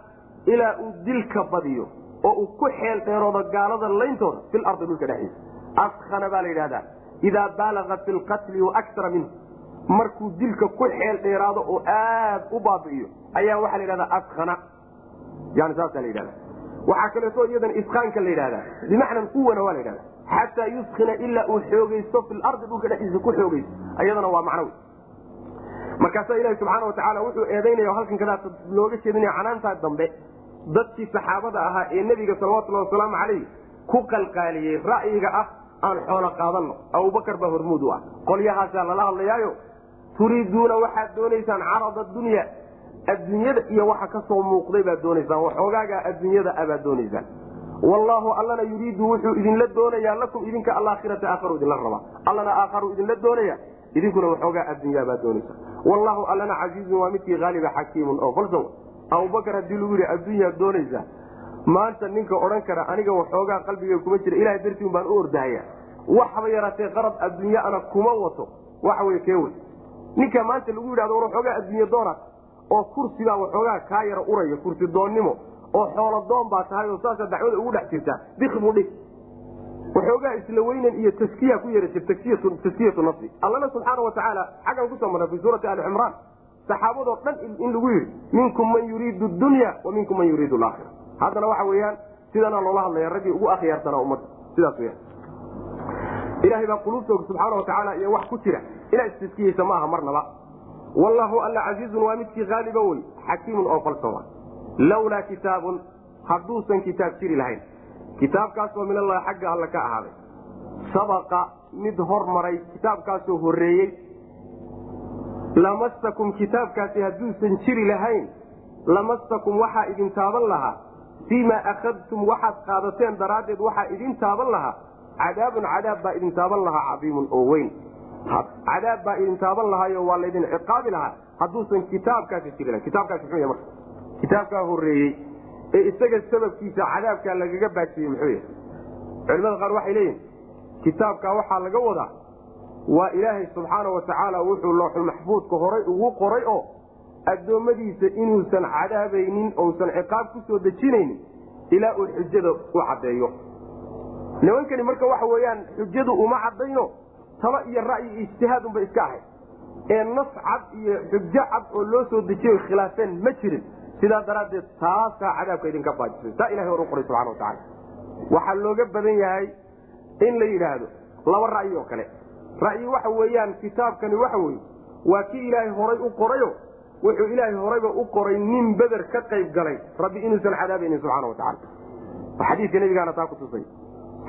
ilaa uu dilka badiyo oo uu ku xeel dheeroodo gaalada layntooda fil ardi dhulka dhexdiisa. Askana baa la yidhahdaa idaa baalaga fi lqatli waakara minhu. Markuu dilka ku xeel dheeraado oo aad u baabi'iyo ayaa waxaa la yidhahdaa askana yani saasaa la yidhahda waxaa kaleeto iyadan iskaanka la yidhahdaa. Bimacnan quwana waa la yidhahda xataa yuskina ilaa uu xoogaysto fi dhulka dhexdiisa ku xoogaysto ayadana waa macnawi markaasaa ilahi subxaana watacaala wuxuu eedaynaya halkan kadaas looga jeedinaya canaantaa dambe dadkii saxaabada ahaa ee nebiga salawatullahi wasalaamu calayh ku qalqaaliyey ra'yiga ah aan xoolo qaadanno abubakar baa hormuud u ah qolyahaasaa lala hadlayaayo turiiduuna waxaad doonaysaan carada dunya adduunyada iyo waxa ka soo muuqday baad doonaysaan waxoogaagaa adduunyada abaad doonaysaan wallaahu allana yuriidu wuxuu idinla doonayaa lakum idinka alaakhirata aakharu idinla rabaa allana aakharu idinla doonaya idinkuna waxoogaa adduunyaa baad doonaysa. Wallaahu allana casiizun waa midkii haaliba xakiimun oo falsow abubakar haddii lagu yidhi adduunyaad doonaysaa maanta ninka odhan kara aniga waxoogaa qalbiga kuma jira ilahay dartiin baan u ordahaya waxba yaraatee qarab adduunya ana kuma wato. Waxa wey? Ninka maanta lagu yidhahdo war waxoogaa adduunya doonaad oo kursibaa waxoogaa kaa yara uraya kursi doonnimo oo xoolo doon baa tahay oo saasaa dacwada ugu dhex jirtaa. Bikbu dhig. Waxoogaa isla weynan iyo taskiya ku jir taskiyatu nafsi allana subxaana watacaala xaggan ku soo marna fi suurati ali cimraan. Saxaabadoo dhan in lagu yidhi minkum man yuriidu dunya wa minkum man yuriidu alaakhira haddana waxa weeyaan sidanaa loola hadlaya raggii ugu akhyaarsanaa ummadda. Sidaas weyaan ilahay baa quluubtooda subxaana watacaala iyo wax ku jira inaa istaskiyeysa ma aha marnaba. Wallaahu alla casiizun waa midkii haaliba wey xakiimun oo falsowa lawlaa kitaabun hadduusan kitaab jiri lahayn kitaabkaasoo min allahi xagga alle ka ahaaday sabaqa mid hormaray kitaabkaasoo horreeyey lamastakum kitaabkaasi hadduusan jiri lahayn lamastakum waxaa idin taaban lahaa fiimaa akhadtum waxaad qaadateen daraaddeed waxaa idin taaban lahaa cadaabun cadaab baa idin taaban lahaa cadiimun oo weyn cadaab baa idin taaban lahaayo waa laydin ciqaabi lahaa hadduusan kitaabkaasi jiri lahayn kitaabkaasi muxuu yahay marka kitaabkaa horreeyey ee isaga sababkiisa cadaabkaa lagaga baajiyey muxuu yahay? Culimada qaar waxay leeyihiin kitaabkaa waxaa laga wadaa waa ilaahay subxaana watacaala wuxuu looxul maxfuudka horay ugu qoray oo addoommadiisa inuusan cadaabaynin ousan ciqaab ku soo dejinaynin ilaa uu xujada u caddeeyo. Nimankani marka waxa weeyaan xujadu uma caddayno talo iyo ra'yi iyo ijtihaad unbay iska ahayd. Ee nas cad iyo xujo cad oo loo soo dejiyo khilaafeen ma jirin sidaa daraaddeed taasaa cadaabka idinka baajisay taa ilahay hor u qoray subxana watacaala waxaa looga badan yahay in la yidhaahdo laba ra'yi oo kale. Ra'yi waxa weeyaan kitaabkani waxa weye waa kii ilaahay horay u qorayo wuxuu ilaahay horayba u qoray nin beder ka qayb galay rabbi inuusan cadaabaynin subxana watacaala xadiiska nabigaana taa kutusay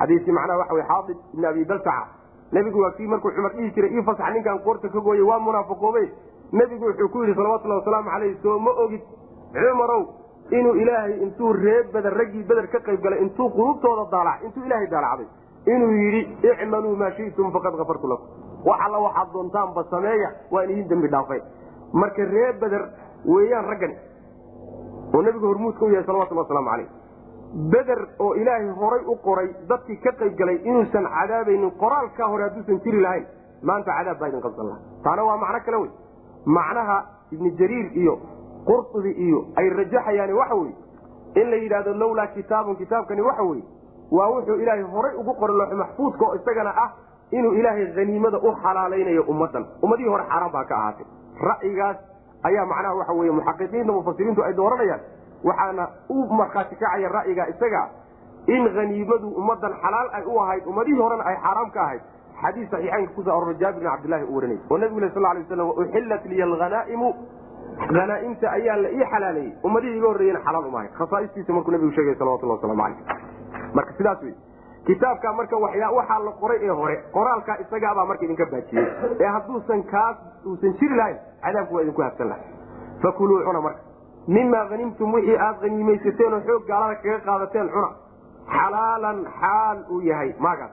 xadiiskii macnaha waxa wey xaadib ibn abi baltaca nebigu waa kii markuu cumar dhihi jiray ii fasax ninkaan qoorta ka gooyey waa munaafiqoobe. Nebigu wuxuu ku yidhi salawatullahi wasalaamu calayh soo ma ogid cumarow inuu ilaahay intuu ree beder raggii beder ka qayb galay intuu qulubtooda intuu ilaahay daalacday inuu yidhi icmaluu maa shi'tum faqad kafartu lakum. Wax alla waxaad doontaanba sameeya waan idin dembi dhaafay. Marka ree beder weeyaan raggani oo nebigu hormuudka u yahay salawatullah waslamu calayh beder oo ilaahay horay u qoray dadkii ka qayb galay inuusan cadaabaynin qoraalkaa hore hadduusan jiri lahayn maanta cadaab baa idin qabsan laha taana waa macno kale wey. Macnaha ibni jariir iyo qurtubi iyo ay rajaxayaan waxa weye in la yidhahdo lawlaa kitaabun kitaabkani waxa weye waa wuxuu ilaahay horay ugu qoray loox maxfuudka oo isagana ah inuu ilaahay haniimada u xalaalaynayo ummadan ummadihii hore xaaraan baa ka ahaatay. Ra'yigaas ayaa macnaha waxa weye muxaqiqiinta mufasiriintu ay dooranayaan. Waxaana u markhaati kacaya ra'yiga isaga in haniimadu ummadan xalaal ay u ahayd ummadihii horena ay xaaraam ka ahayd. Xadiis saxiixaynka ku soo aroray jaabir bin cabdillahi u warinay oo nabigu sal lay waslam uxillat liya alhanaa'imu hanaaimta ayaa la ii xalaaleeyey ummadihii iga horreeyena xalaal uma ahayd khasaa'istiisa markuu nabigu sheegay salawatullah waslamu calayh marka sidaas wey kitaabka marka waxaa la qoray ee hore qoraalkaa isagaabaa marka idinka baajiyey. Ee hadduusan kaas uusan jiri lahayn cadaabku waa idinku habsan lahay fakuluu cuna marka. Mimaa hanimtum wixii aad haniimaysateen oo xoog gaalada kaga qaadateen cuna. Xalaalan xaal uu yahay maagaas.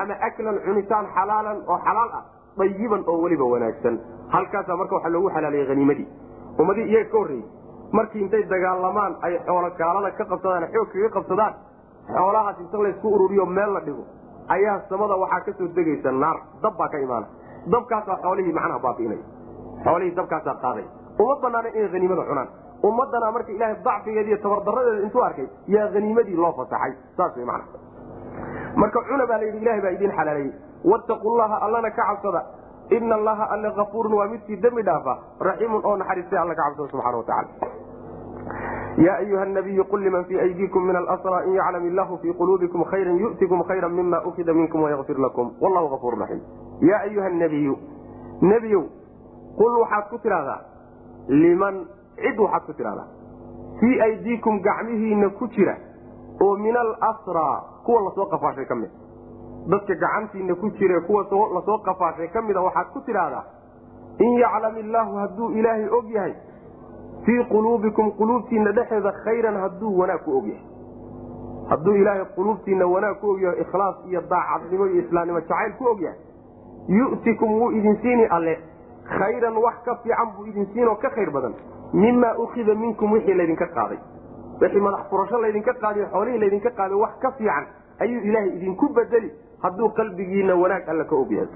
Ama aklan cunitaan xalaalan oo xalaal ah dayiban oo weliba wanaagsan. Halkaasaa marka waxaa loogu xalaaliyey haniimadii ummadii iyaga ka horreeyey. Markii intay dagaalamaan ay xoolo gaalada ka qabsadaan xoog kaga qabsadaan xoolahaas inta laysku ururiyo meel la dhigo ayaa samada waxaa ka soo degaysa naar. Dab baa ka imaana dabkaasaa xoolihii macnaha baabi'inaya. Xoolihii dabkaasaa qaaday uma banaana inay haniimada cunaan. Ummadana marka ilaahay dacfigeeda iyo tabardaradeeda intuu arkay yaa haniimadii loo fasaxay. Saas way macna marka cuna baa layidhi ilahay baa idiin xalaaleeyey wattaqu llaha allana ka cabsada ina allaha alle kafuurun waa midkii dembi dhaafa raxiimun oo naxariistay alla ka cabsada subxana watacala ya ayuha nabiyu qul liman fii aydiikum min alasra in yaclam illahu fii quluubikum khayra yu'tikum khayra mima ukida minkum wayakfir lakum. Wallahu kafuurun raxiim ya ayuha nabiyu nebiyow qul waxaad ku tidhahdaa liman cid waxaad ku tidhahdaa fii aydiikum gacmihiina ku jira oo min alasraa kuwa la soo qafaashay ka mid dadka gacantiina ku jire kuwa la soo qafaashay ka mida waxaad ku tidhaahdaa in yaclam illaahu hadduu ilaahay og yahay fii quluubikum quluubtiina dhexeeda khayran hadduu wanaag ku og yahay. Hadduu ilaahay quluubtiina wanaag ku og yahay ikhlaas iyo daacadnimo iyo islaamnimo jacayl ku og yahay yu'tikum wuu idin siini alle. Khayran wax ka fiican buu idin siinoo ka khayr badan. Mimaa ukida minkum wixii laydinka qaaday. Wixii madax furasho laydinka qaadiyo xoolihii laydinka qaaday wax ka fiican ayuu ilaahay idinku bedeli hadduu qalbigiina wanaag alle ka og yahay.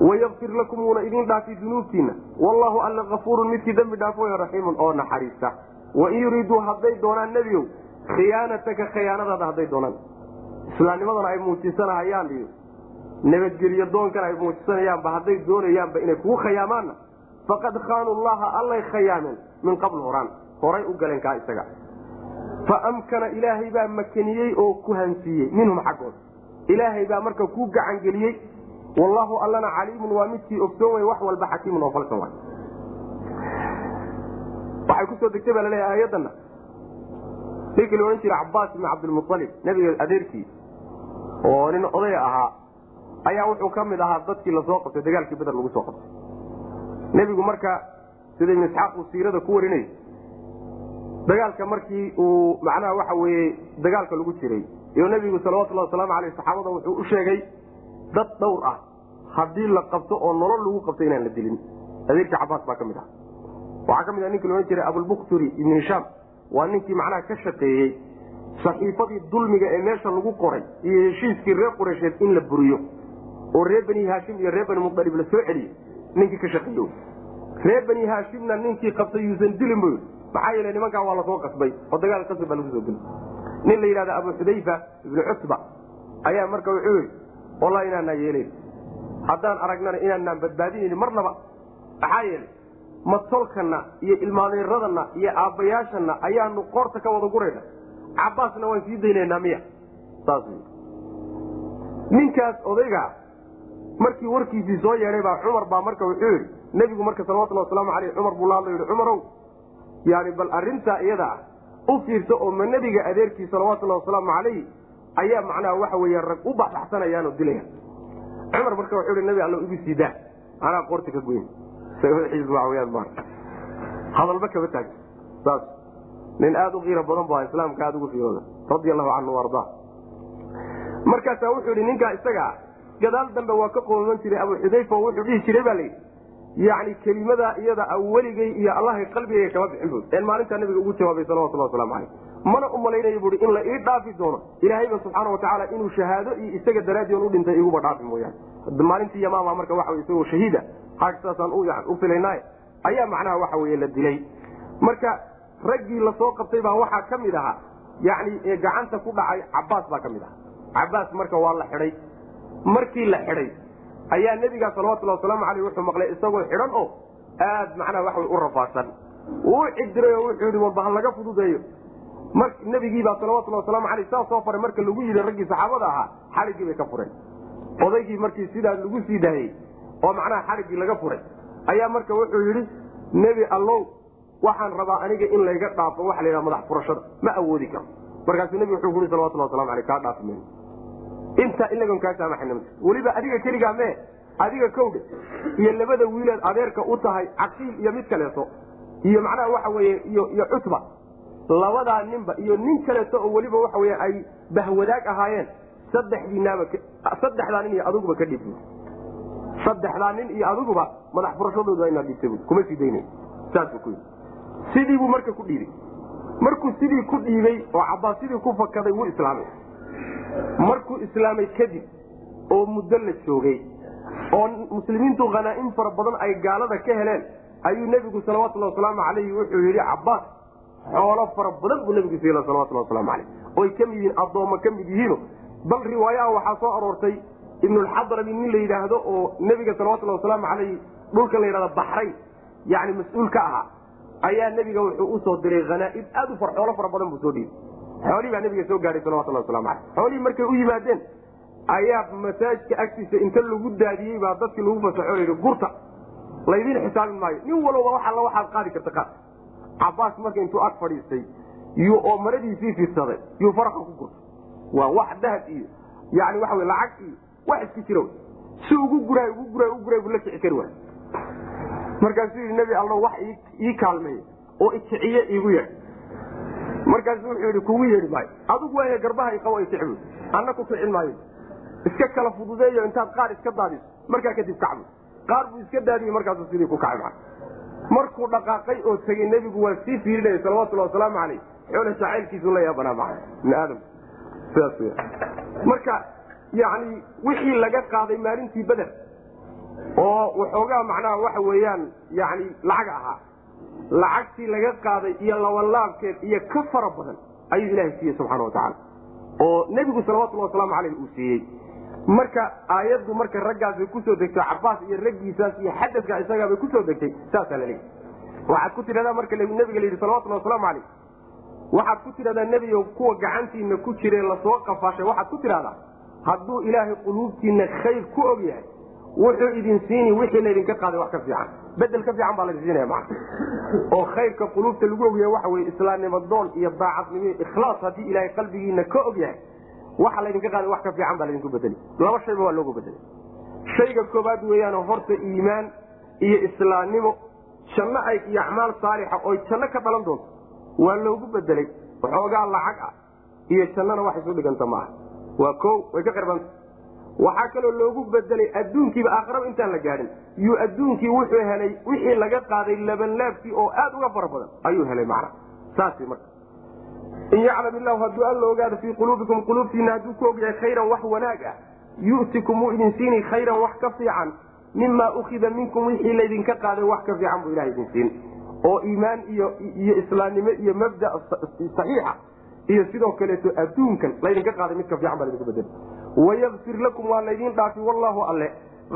Wayakfir lakum wuuna idin dhaafi dunuubtiina wallahu alle kafuurun midkii dembi dhaafooyo raxiimun oo naxariista. Wain yuriiduu hadday doonaan nebigow khiyaanataka khiyaanadaada hadday doonaan. Islaamnimadana ay muujisanahayaan iyo nabadgelyo doonkana ay muujisanayaanba hadday doonayaanba inay kugu khayaamaanna faqad khaanuu llaha allay khayaameen min qabl horaan horay u galeen kaa isaga. Fa amkana ilaahay baa makaniyey oo ku hansiiyey minhum xaggooda ilaahay baa marka ku gacangeliyey. Wallahu allana caliimun waa midkii ogsoon way wax walba xakiimun oo falsan waay waxay ku soo degtay baa la leeyahay aayadana ninkii la odhan jira cabaas ibni cabdilmualib nabiga adeerkii oo nin oday ahaa ayaa wuxuu ka mid ahaa dadkii la soo qabtay dagaalkii beder lagu soo qabtay. Nebigu marka sida ibn isxaaq uu siirada ku warinay dagaalka markii uu macnaha waxa weye dagaalka lagu jiray iyo nebigu salawatullahi wasalaamu aleyh saxaabada wuxuu u sheegay dad dhowr ah. Haddii la qabto oo nolol lagu qabto inaan la dilin. Adeerkii cabaas baa ka mid ah. Waxaa ka mid ah ninkii la odhan jiray abulbukturi ibnu hishaam waa ninkii macnaha ka shaqeeyey saxiifadii dulmiga ee meesha lagu qoray iyo heshiiskii reer qureysheed in la buriyo. Oo reer bani haashim iyo reer bani mualib la soo celiyo ninkii ka shaqeeyo reer bani haashimna ninkii qabtay yuusan dilin bu maxaa yeele nimankaa waa la soo qasbay oo dagaal qasab baa lagu soo dili nin la yidhahda abu xudayfa ibnu cutba ayaa marka wuxuu yii wallahi inaanaa yeelen haddaan aragnana inaanaan badbaadinayni marnaba maxaa yeelay matolkana iyo ilmaadeeradana iyo aabbayaashana ayaanu qoorta ka wada gurayna. Cabaasna waan sii daynaynaa miya. Saas ninkaas odayga markii warkiisii soo yeedhay baa cumar baa marka wuxuu yidhi nebigu marka salawatulli wasalaamu aleyh cumar buu la hadla yidhi cumarow yani bal arrintaa iyada ah u fiirsa oo ma nebiga adeerkii salawatullahi wasalaamu calayh ayaa macnaha waxa weeye rag u baxbaxsanayaanoo dilaya. Cumar marka wuxuu hi nabi alla igu siidaa anaa qoorta ka goyn. Hadalba kama taag. Saas. Nin aada u qiiro badan bu islaamka aada ugu fiirooda. Radi allahu canhu ardaa. Markaasaa wuxuu yidhi ninkaa isagaa gadaal dambe waa ka qooman jiray abu xudayfa oo wuxuu dhihi jiray baa layidhi yani kelimadaa iyada a weligay iyo allahay qalbigayga kama bixin bu maalintaa nabiga ugu jawaabay salawatullah waslamu caleyh mana u malaynayo in la ii dhaafi doono. Ilaahayba subxaana watacaala inuu shahaado iyo isaga daraadii on u dhintay iguba dhaafi mooyaane. Maalintii yamaama marka waxa isagoo shahiida haag u filaynaay ayaa macnaha waxa weye la dilay. Marka raggii la soo qabtay baa waxaa ka mid ahaa. Yani gacanta ku dhacay cabaas baa ka mid aha cabaas marka waa la xidhay. Markii la xidhay ayaa nebigaa salawatullahi wasalaamu aleyh wuxuu maqlay isagoo xidhan oo aad macnaha wax way u rafaadsan. Uu cidiray oo wuxuu yihi walba ha laga fududeeyo. Nebigiibaa salawatullahi wasalaamu aleyh saas soo faray marka lagu yidhi raggii saxaabada ahaa xadhiggii bay ka fureen odaygii markii sidaa lagu sii daayey oo macnaha xadhiggii laga furay ayaa marka wuxuu yidhi nebi allow waxaan rabaa aniga in layga dhaafo waxa la yidhaha madax furashada ma awoodi karo. Markaasuu nebigu wuxuu kuhi salawatullah waslamu aleyh kaa dhaafi mayno intaa ilagon kaa saamaxayna weliba adiga keligaa mee adiga kowdha iyo labada wiileed adeerka u tahay caqiil iyo mid kaleeto iyo macnaha waxa weye iyo cutba labadaa ninba iyo nin kaleeto oo weliba waxa wey ay bahwadaag ahaayeen saddexdiinaaba saddexdaa nin iyo adiguba ka dhiib saddexdaa nin iyo adiguba madax furashadooda inaad dhibta bu kuma sii daynay saasuu ku yidhi. Sidii buu marka ku dhiibay. Markuu sidii ku dhiibay oo cabbaas sidii ku fakaday wuu islaamay markuu islaamay kadib oo muddo la joogay oo muslimiintu khanaa'im fara badan ay gaalada ka heleen ayuu nebigu salawatullahi wasalaamu calayhi wuxuu yidhi cabbaas xoolo fara badan buu nebigu siila salawatullahi waslamu calayh oy ka mid yihiin addoommo ka mid yihiino bal riwaayaha waxaa soo aroortay ibnulxadrami nin la yidhaahdo oo nebiga salawatullahi wasalaamu calayhi dhulkan la yidhahdo baxrayn yani mas'uul ka ahaa ayaa nebiga wuxuu u soo diray hanaaib aad u xoolo fara badan buu soo dhiibay xoolihii baa nebiga soo gaadhay salawatullah waslamu caleyh xoolihii markay u yimaadeen ayaa masaajidka agtiisa inta lagu daadiyey baa dadkii lagu fasaxo layidhi gurta laydin xisaabin maayo. Nin walba wax alla waxaad qaadi karta qaad cabaas marka intuu ag fadhiistay yuu oo maradiisii fidsaday yuu faraqa ku gurtay. Waa wax dahab iyo yani waxa wey lacag iyo wax iska jira si ugu guraay ugu guraay ugu guraay buu la kici kari waay markaasuu yidhi nebi allo wax ii kaalmeey oo ikiciye iigu yeedh markaasu wuxuu yidhi kugu yeedhi maayo adigu waa garbaha iqabo ikicbu anna ku kicin maayo. Iska kala fududeeyo intaad qaar iska daadiso markaa kadib kacbu qaar buu iska daadiyey markaasuu sidii ku kacay markuu dhaqaaqay oo tegey nebigu waa sii fiirinaya salawatullahi wasalaamu caleyh xoole jacaylkiisu la yaabanaa maa ibni aadam sidaas marka yani wixii laga qaaday maalintii beder oo waxoogaa macnaha waxa weeyaan yani lacag ahaa lacagtii laga qaaday iyo labanlaabkeed iyo ka fara badan ayuu ilaahay siiyey subxana watacaala oo nebigu salawatullahi wasalaamu caleyh uu siiyey. Marka aayaddu marka raggaasbay ku soo degto cabaas iyo raggiisaas iyo xadadka isagaabay ku soo degtay saasaa la leeyahy waxaad ku tidhahdaa marka nabiga la yidhi salawatullahi wasalaamu caleyh waxaad ku tidhahdaa nebigo kuwa gacantiina ku jire la soo qafaashay. Waxaad ku tidhahdaa hadduu ilaahay quluubtiina khayr ku og yahay wuxuu idin siini wixii laydinka qaaday wax ka fiican. Bedel ka fiican baa laydin siinaya maa oo khayrka quluubta lagu ogyahay waxa weye islaamnimo doon iyo daacadnimo iyo ikhlaas haddii ilaahay qalbigiina ka og yahay waxa laydinka qaaday wax ka fiican baa laydinku bedeli laba shayba waa loogu bedelay shayga koobaad weeyaan horta iimaan iyo islaamnimo janno ay iyo acmaal saalixa oy janno ka dhalan doonto waa loogu bedelay waxoogaa lacag ah iyo jannana wax isu dhiganta maaha. Waa ko way ka qirbanta waxaa kaloo loogu bedelay adduunkiiba aakhiraba intaan la gaadhin. Yuu adduunkii wuxuu helay wixii laga qaaday labanlaabkii oo aad uga fara badan ayuu helay macna. Saas marka. In yaclam illahu hadduu alla ogaado fii quluubikum quluubtiina hadduu ku ogyahay khayran wax wanaag ah yu'tikum wuu idin siini khayran wax ka fiican mimaa ukida minkum wixii laydinka qaaday wax ka fiican buu ilaha idin siin. Oo iimaan iyo islaamnimo iyo mabda saxiixa iyo sidoo kaleeto adduunkan laydinka qaaday mid ka fiican baa laydinku bedel wayakfir lakum waa laydin dhaafi wallahu alle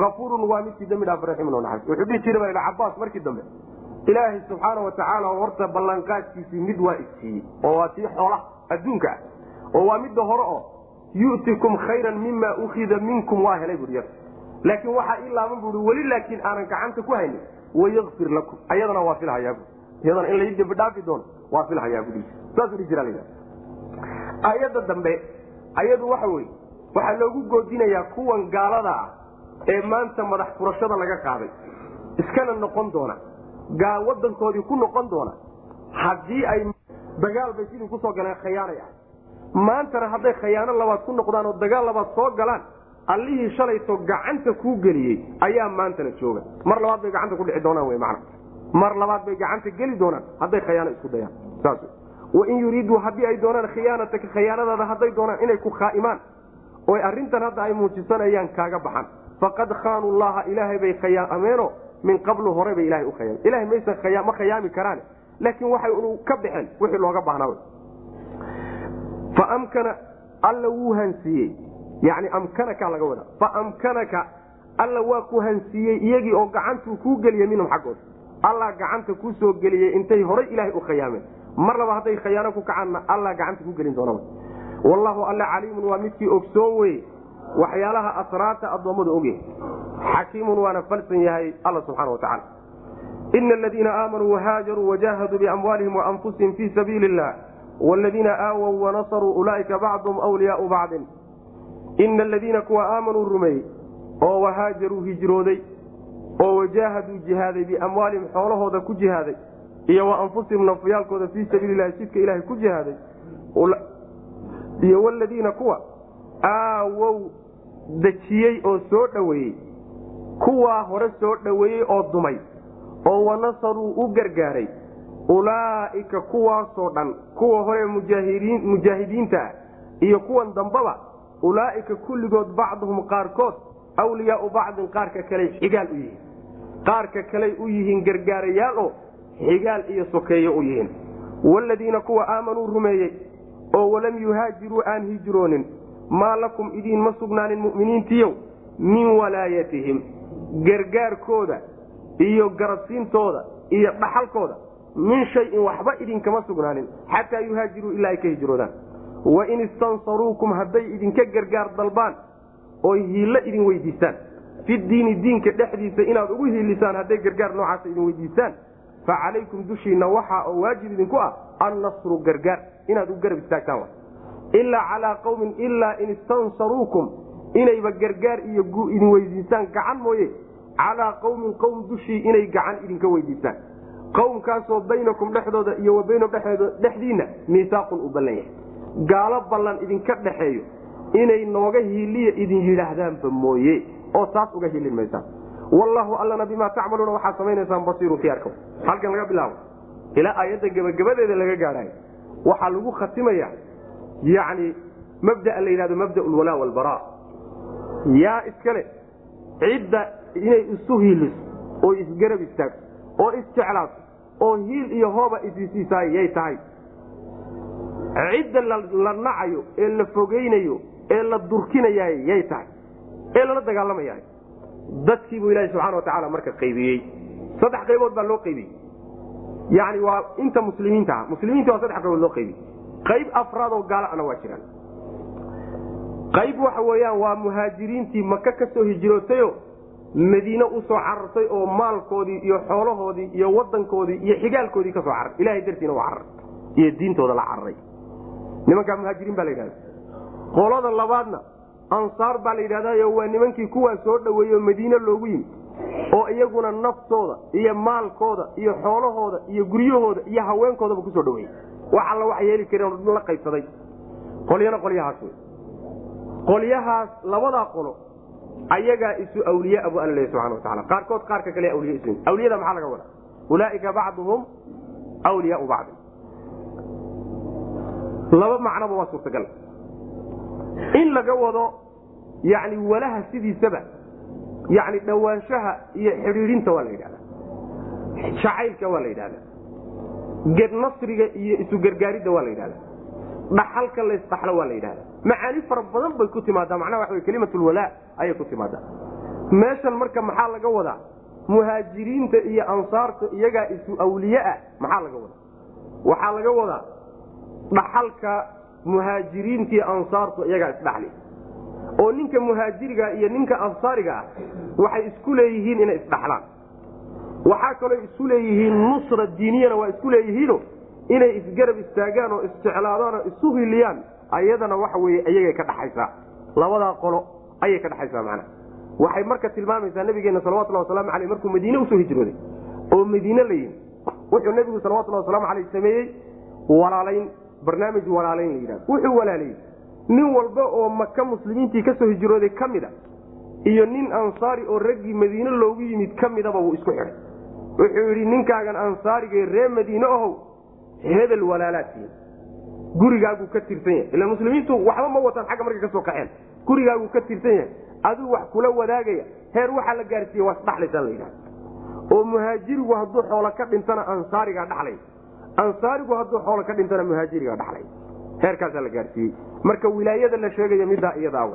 afuurun waa midkii dambi dhaaf raximun oo naxariis wuxuu dhihi jiray baa cabaas markii dambe ilaahay subxaana watacaala horta ballanqaadkiisii mid waa isiiyey oo waa tii xoola adduunka ah oo waa midda hore oo yu'tikum khayran mima ukida minkum waa helay bui laakiin waxaa ii laaban bui weli laakiin aanan gacanta ku haynin wayakfir lakum ayadana waa filhayaa iyadana in lai dembi dhaafi doono waa filhayaa bui saasuu dhihi jira aayadda dambe ayadu waxa weye waxaa loogu goodinayaa kuwan gaalada ah ee maanta madax furashada laga qaaday. Iskana noqon doona. Wadankoodii ku noqon doona. Haddii ay dagaal bay sidii ku soo galeen khayaanay ah. Maantana hadday khayaano labaad ku noqdaan oo dagaal labaad soo galaan allihii shalayto gacanta kuu geliyey ayaa maantana jooga. Mar labaad bay gacanta ku dhici doonaan w man mar labaad bay gacanta geli doonaan. Hadday khayaano isku dayaan. Saas. Wain yuriiduu haddii ay doonaan khiyaanataka khiyaanadaada hadday doonaan inay ku khaa'imaan oy arrintan hadda ay muujisanayaan kaaga baxan. Faqad khaanuu llaha ilaahay bay khayaameeno min qablu hore bay ilahay u khayaameen ilahay maysan ma khayaami karaan. Laakiin waxay ka baxeen wixii looga baahnaa fa amkana alla wuu hansiiyey. Yani amkanaka laga wadaa. Faamkanaka alla waa ku hansiiyey iyagii oo gacantuu kuu geliyey minhum xaggooda allah gacanta kuu soo geliyey intay horay ilaahay u khayaameen. Mar laba hadday khayaano ku kacaanna allah gacanta ku gelin doonaba wallahu alla caliimun waa midkii ogsoon weye waxyaalaha asraarta addoommadu ogyahay xakiimun waana falsan yahay alla subxana wa tacala ina aladiina aamanuu wahaajaruu wajahaduu biamwaalihim waanfusihim fii sabiili illah wladiina aawow wanasaruu ulaaika bacduhum wliyaau bacdin ina aladiina kuwa aamanuu rumeeyey oo wahaajaruu hijrooday oo wajaahaduu jihaaday biamwaalihim xoolahooda ku jihaaday iyo wa anfusihim nafyaalkooda fii sabiililahi jidka ilaahay ku jihaaday iyo waladiina kuwa aawow dejiyey oo soo dhoweeyey kuwaa hore soo dhoweeyey oo dumay oo wanasaruu u gargaaray ulaa'ika kuwaasoo dhan kuwa hore mujaahidiinta ah iyo kuwan dambaba ulaa'ika kulligood bacduhum qaarkood awliyaau bacdin qaarka kaley xigaal u yihiin. Qaarka kaley u yihiin gargaarayaal oo xigaal iyo sokeeye u yihiin. Waaladiina kuwa aamanuu rumeeyey oo walam yuhaajiruu aan hijroonin maa lakum idiin ma sugnaanin mu'miniintiyow min walaayatihim gargaarkooda iyo garabsiintooda iyo dhaxalkooda min shayin waxba idinkama sugnaanin xataa yuhaajiruu ilaa ay ka hijroodaan. Wain istansaruukum hadday idinka gargaar dalbaan oy hiillo idin weydiistaan. Fi diini diinka dhexdiisa inaad ugu hiilisaan hadday gargaar noocaasa idin weydiistaan fa calaykum dushiinna waxaa oo waajib idinku ah annasru gargaar inaad u garab istaagtaan ilaa calaa qawmin ilaa in istansaruukum inayba gargaar iyo gu idin weydiistaan gacan mooye calaa qawmin qowm dushii inay gacan idinka weydiistaan qowmkaasoo baynakum dhexdooda iyo wa baynahum dhexdiinna miisaaqun u ballan yahay gaalo ballan idinka dhaxeeyo inay nooga hiiliya idin yidhaahdaanba mooye oo taas uga hiilin maysaan wallaahu allana bimaa tacmaluuna waxaad samaynaysaan basiirun fi arka halkan laga bilaabo. Ilaa aayadda gebagabadeeda laga gaadhayo waxaa lagu khatimaya yani mabdaa la yidhahdo mabda lwalaa walbara yaa iskale cidda inay isu hiiliso oo isgarab istaagto oo isjeclaato oo hiil iyo hooba isisiisaay yay tahay. Cidda la nacayo ee la fogeynayo ee la durkinayaay yay tahay. Ee lala dagaalamayahay dadkiibuu ilaahi subxana wa tacaala marka qaybiyey. Saddex qaybood baa loo qaybiyey. Yani waa inta muslimiinta ah. Muslimiinta waa saddex qaybood loo qaybiyey. Qayb afraadoo gaalana waa jiraan. Qayb waxa weeyaan waa muhaajiriintii maka ka soo hijrootayo madiine u soo carartay oo maalkoodii iyo xoolahoodii iyo wadankoodii iyo xigaalkoodii ka soo cararay ilahay dartiina waa cararay iyo diintooda la cararay. Nimankaa muhaajiriin baa la yidhahda qolada labaadna ansaar baa la yidhahdayo waa nimankii kuwaa soo dhoweeyeoo madiine loogu yimid oo iyaguna naftooda iyo maalkooda iyo xoolahooda iyo guryahooda iyo haweenkoodaba ku soo dhaweeyey wax alla wax yeeli kareen la qaybsaday. Qolyana qolyahaas wey qolyahaas labadaa qolo ayagaa isu awliyaa bu alla leeya subxana wa taala qaarkood qaarka kale awliya isu awliyada maxaa laga wadaa? Ulaaika bacduhum wliyaau bacdi laba macnoba waa suurtagal in laga wado yani walaha sidiisaba yani dhowaanshaha iyo xidhiidhinta waa la yidhahda jacaylka waa la yidhahda ged nasriga iyo isu gargaaridda waa la yidhahda dhaxalka laysdhaxlo waa la yidhahda macaani fara badan bay ku timaadaa macnaha waxa kelimatulwalaa ayay ku timaadaa. Meeshan marka maxaa laga wadaa? Muhaajiriinta iyo ansaarta iyagaa isu awliyeah maxaa laga wadaa? Waxaa laga wadaa dhaxalka muhaajiriintii ansaartu iyagaa isdhaxli oo ninka muhaajiriga iyo ninka ansaariga ah waxay isku leeyihiin inay isdhaxlaan waxaa kaloo isu leeyihiin nusra diiniyana waa isku leeyihiino inay isgarab istaagaan oo isjeclaadaan oo isu hiliyaan ayadana waxa weye iyagay ka dhaxaysaa. Labadaa qolo ayay ka dhaxaysaa macnaha waxay marka tilmaamaysaa nabigeena salawatullah waslamu aleyh markuu madiine u soo hijrooday oo madiine la yimi wuxuu nabigu salawatullah waslamu aleyh sameeyey walaalayn barnaamij walaalayn la yidhahdo. Wuxuu walaalayey nin walba oo maka muslimiintii ka soo hijrooday ka mida iyo nin ansaari oo raggii madiine loogu yimid ka midaba wuu isku xidhay wuxuu yidhi ninkaagan ansaarigae ree madiine ohow hebel walaalaadkiin gurigaaguu ka tirsan yahay. Ila muslimiintu waxba ma wataan xagga markay ka soo kaxeen gurigaaguu ka tirsan yahay aduu wax kula wadaagaya. Heer waxaa la gaarsiiye waa isdhaxlaysaa la yidhahda oo muhaajirigu hadduu xoolo ka dhintana ansaarigaa dhaxlay ansaarigu hadduu xoolo ka dhintana muhaajirigaa dhaxlay. Heerkaasaa la gaarsiiyey. Marka wilaayada la sheegaya middaa iyadaaw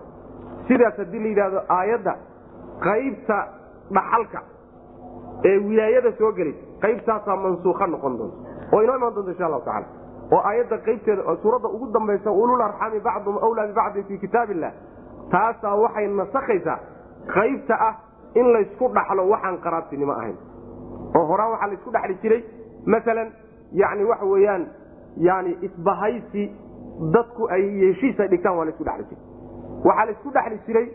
sidaas haddii la yidhahdo aayadda qaybta dhaxalka ee wilaayada soo gelaysa qaybtaasaa mansuuka noqon doonta oo inoo imaan doonta insha allahu tacala oo aayadda qaybteeda suuradda ugu dambaysa ulul arxami bacdum awlaa bibacdin fii kitaab taasaa waxay nasakhaysaa qaybta ah in laysku dhaxlo waxaan qaraabtinimo ahayn. Oo horaan waxaa laysku dhexli jiray maalan yani waxa weeyaan yani isbahaysi dadku ay heshiis ay dhigtaan waa la isku dhexli jiray. Waxaa la isku dhexli jiray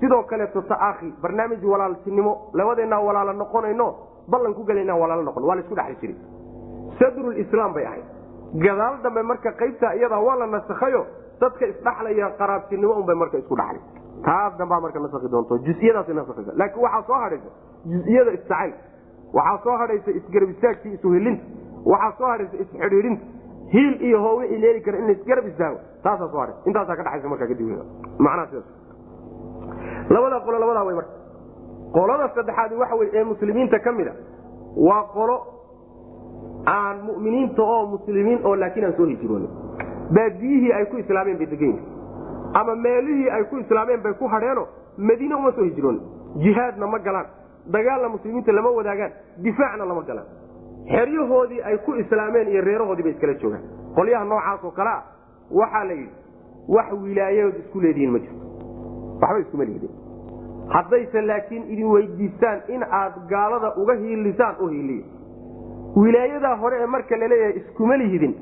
sidoo kaleeto taakhi barnaamij walaaltinimo labadeennaa walaalo noqonayno ballan ku gela inaan walaalo noqon waa la isku dhexli jiray. Sadrulislaam bay ahayd. Gadaal dambe marka qaybtaa iyadaa waa la nasakhayo dadka isdhaxlaya qaraabtinimo unbay marka isku dhaxli. Taas dambaa marka nasakhi doonto jusiyadaas nasakhiso. Laakiin waxaa soo hadhaysa jusiyada istacayl waxaa soo hadhaysa isgarab istaagkii isuhilinta waxaa soo hadhaysa isxidhiidhinta hiil iyo hoo wixii leeli kara in laisgarab istaago taasaa soo hadhaysa intaasaa ka dhaxaysa markaa kadib labadaa qolo labadaa way marka. Qolada saddexaadi waxa wey ee muslimiinta ka mid a waa qolo aan mu'miniinta oo muslimiin oo laakiin aan soo hijroonin baadiyihii ay ku islaameen bay degan yihiin ama meelihii ay ku islaameen bay ku hadheeno madiine uma soo hijroonin jihaadna ma galaan. Dagaalna muslimiinta lama wadaagaan. Difaacna lama galaan xeryahoodii ay ku islaameen iyo reerahoodii bay iskala joogaan. Qolyaha noocaas oo kale ah waxaa la yidhi wax wilaayadood isku leedihiin ma jirto. Waxba iskuma lihdin haddayse laakiin idin weydiistaan in aad gaalada uga hiilisaan u hiiliya wilaayadaa hore ee marka la leeyahay iskuma lihidin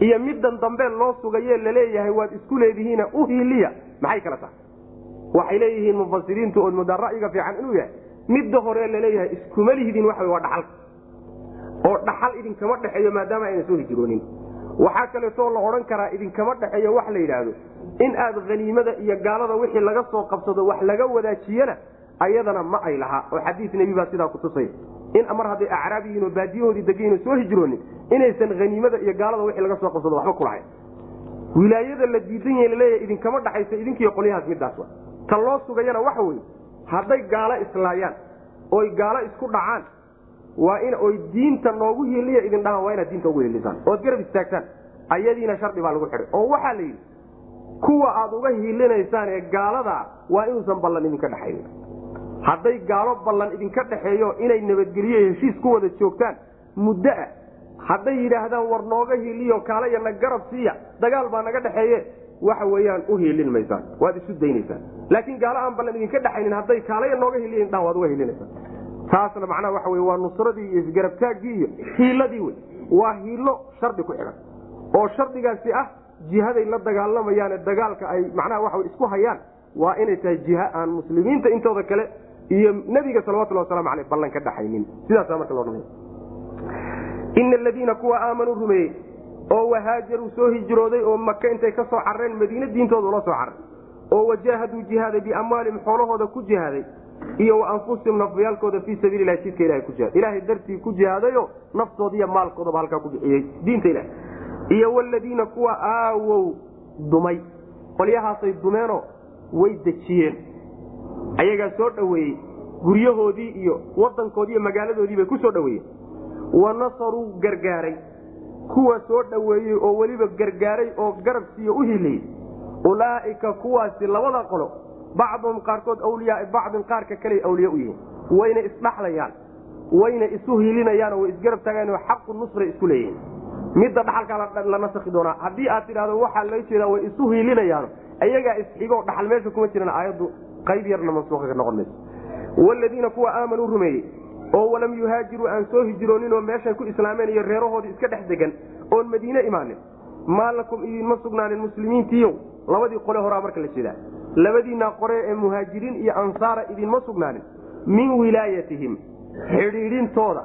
iyo middan dambe loo sugaye la leeyahay waad isku leedihiina u hiiliya. Maxay kala tahay? Waxay leeyihiin mufasiriintu oo ra'yiga fiican inuu yahay midda hore la leeyahay iskuma lihidin waxa waa dhaxalka oo dhaxal idinkama dhexeeyo maadaama ayna soo hijroonin. Waxaa kaleetoo la odhan karaa idinkama dhexeeyo wax la yidhaahdo in aad haniimada iyo gaalada wixii laga soo qabsado wax laga wadaajiyana ayadana ma ay lahaa oo xadiis nebi baa sidaa kutusaya in mar hadday acraab oo baadiyahoodii degayin oo soo hijroonin inaysan haniimada iyo gaalada wixii laga soo qabsado waxba kulahayn wilaayada la diidan yahe la leeyahay idinkama dhaxaysa idinkiiyo qolyahaas midaas wa ta loo sugayana waxa weye hadday gaalo islaayaan oy gaalo isku dhacaan waa in oy diinta noogu hiliya idin dhahaan waa inaad diinta ugu hilisaan ood garab istaagtaan. Ayadiina shardi baa lagu xidhay. Oo waxaa la yidhi kuwa aad uga hilinaysaan ee gaaladaa waa inuusan ballan idinka dhexaynin hadday gaalo ballan idinka dhexeeyo inay nabadgeliyo heshiis ku wada joogtaan muddoa hadday yidhaahdaan war nooga hiliyo kaalayana garab siiya dagaal baa naga dhexeeye waxa weeyaan u hiilin maysaan. Waad isu daynaysaan. Laakiin gaalo aan ballan idinka dhexaynin hadday kaalaya nooga hiliya dhahan waad uga hilinaysaan taasna macnaha waxa wey waa nusradii iyo isgarabtaaggii iyo hiiladii wey waa hiilo shardi ku xidhan oo shardigaasi ah jihaday la dagaalamayaane dagaalka ay macnaha waxa isku hayaan waa inay tahay jiha aan muslimiinta intooda kale iyo nebiga salawatullah waslamu aleyh ballan ka dhaxaynin. Sidaasa marka loodhanaya ina aladiina kuwa aamanuu rumeeyey oo wahaajaruu soo hijrooday oo maka intay ka soo carreen madiine diintooda ula soo carray oo wajaahaduu jihaaday biamwaalihim xoolahooda ku jihaaday iyo anfusihim nafyaalkooda fii sabiililahi jidka ilahay ku jihaad ilahay dartii ku jihaadayo naftooda iyo maalkoodaba halkaa ku bixiyey. Diinta ilahi iyo waladiina kuwa aawow dumay. Qolyahaasay dumeenoo way dejiyeen. Ayagaa soo dhoweeyey. Guryahoodii iyo wadankoodii iyo magaaladoodii bay ku soo dhoweeyeen. Wa nasaruu gargaaray. Kuwa soo dhoweeyey oo weliba gargaaray oo garab siiyo u hiliyey ulaa'ika kuwaasi labada qolo bacduhum qaarkood awliyaa bacdin qaarka kale awliye u yihiin. Wayna isdhaxlayaan wayna isu hilinayaanoo way isgarab taagaanoo xaqu nusray isku leeyihiin. Midda dhaxalkaa la nasakhi doonaa. Haddii aad tidhahdo waxaa loo jeedaa way isu hiilinayaano ayagaa isxigoo dhaxal meesha kuma jiran aayaddu qayb yarna mansuuqa noqon mayso waladiina kuwa aamanuu rumeeyey oo walam yuhaajiruu aan soo hijroonin oo meeshay ku islaameen iyo reerahoodii iska dhex degan oon madiine imaanin maa lakum idinma sugnaanin muslimiintiiyow? Labadii qole horaa marka la jeedaa labadiinaa qore ee muhaajiriin iyo ansaara idinma sugnaanin. Min wilaayatihim xidhiidhintooda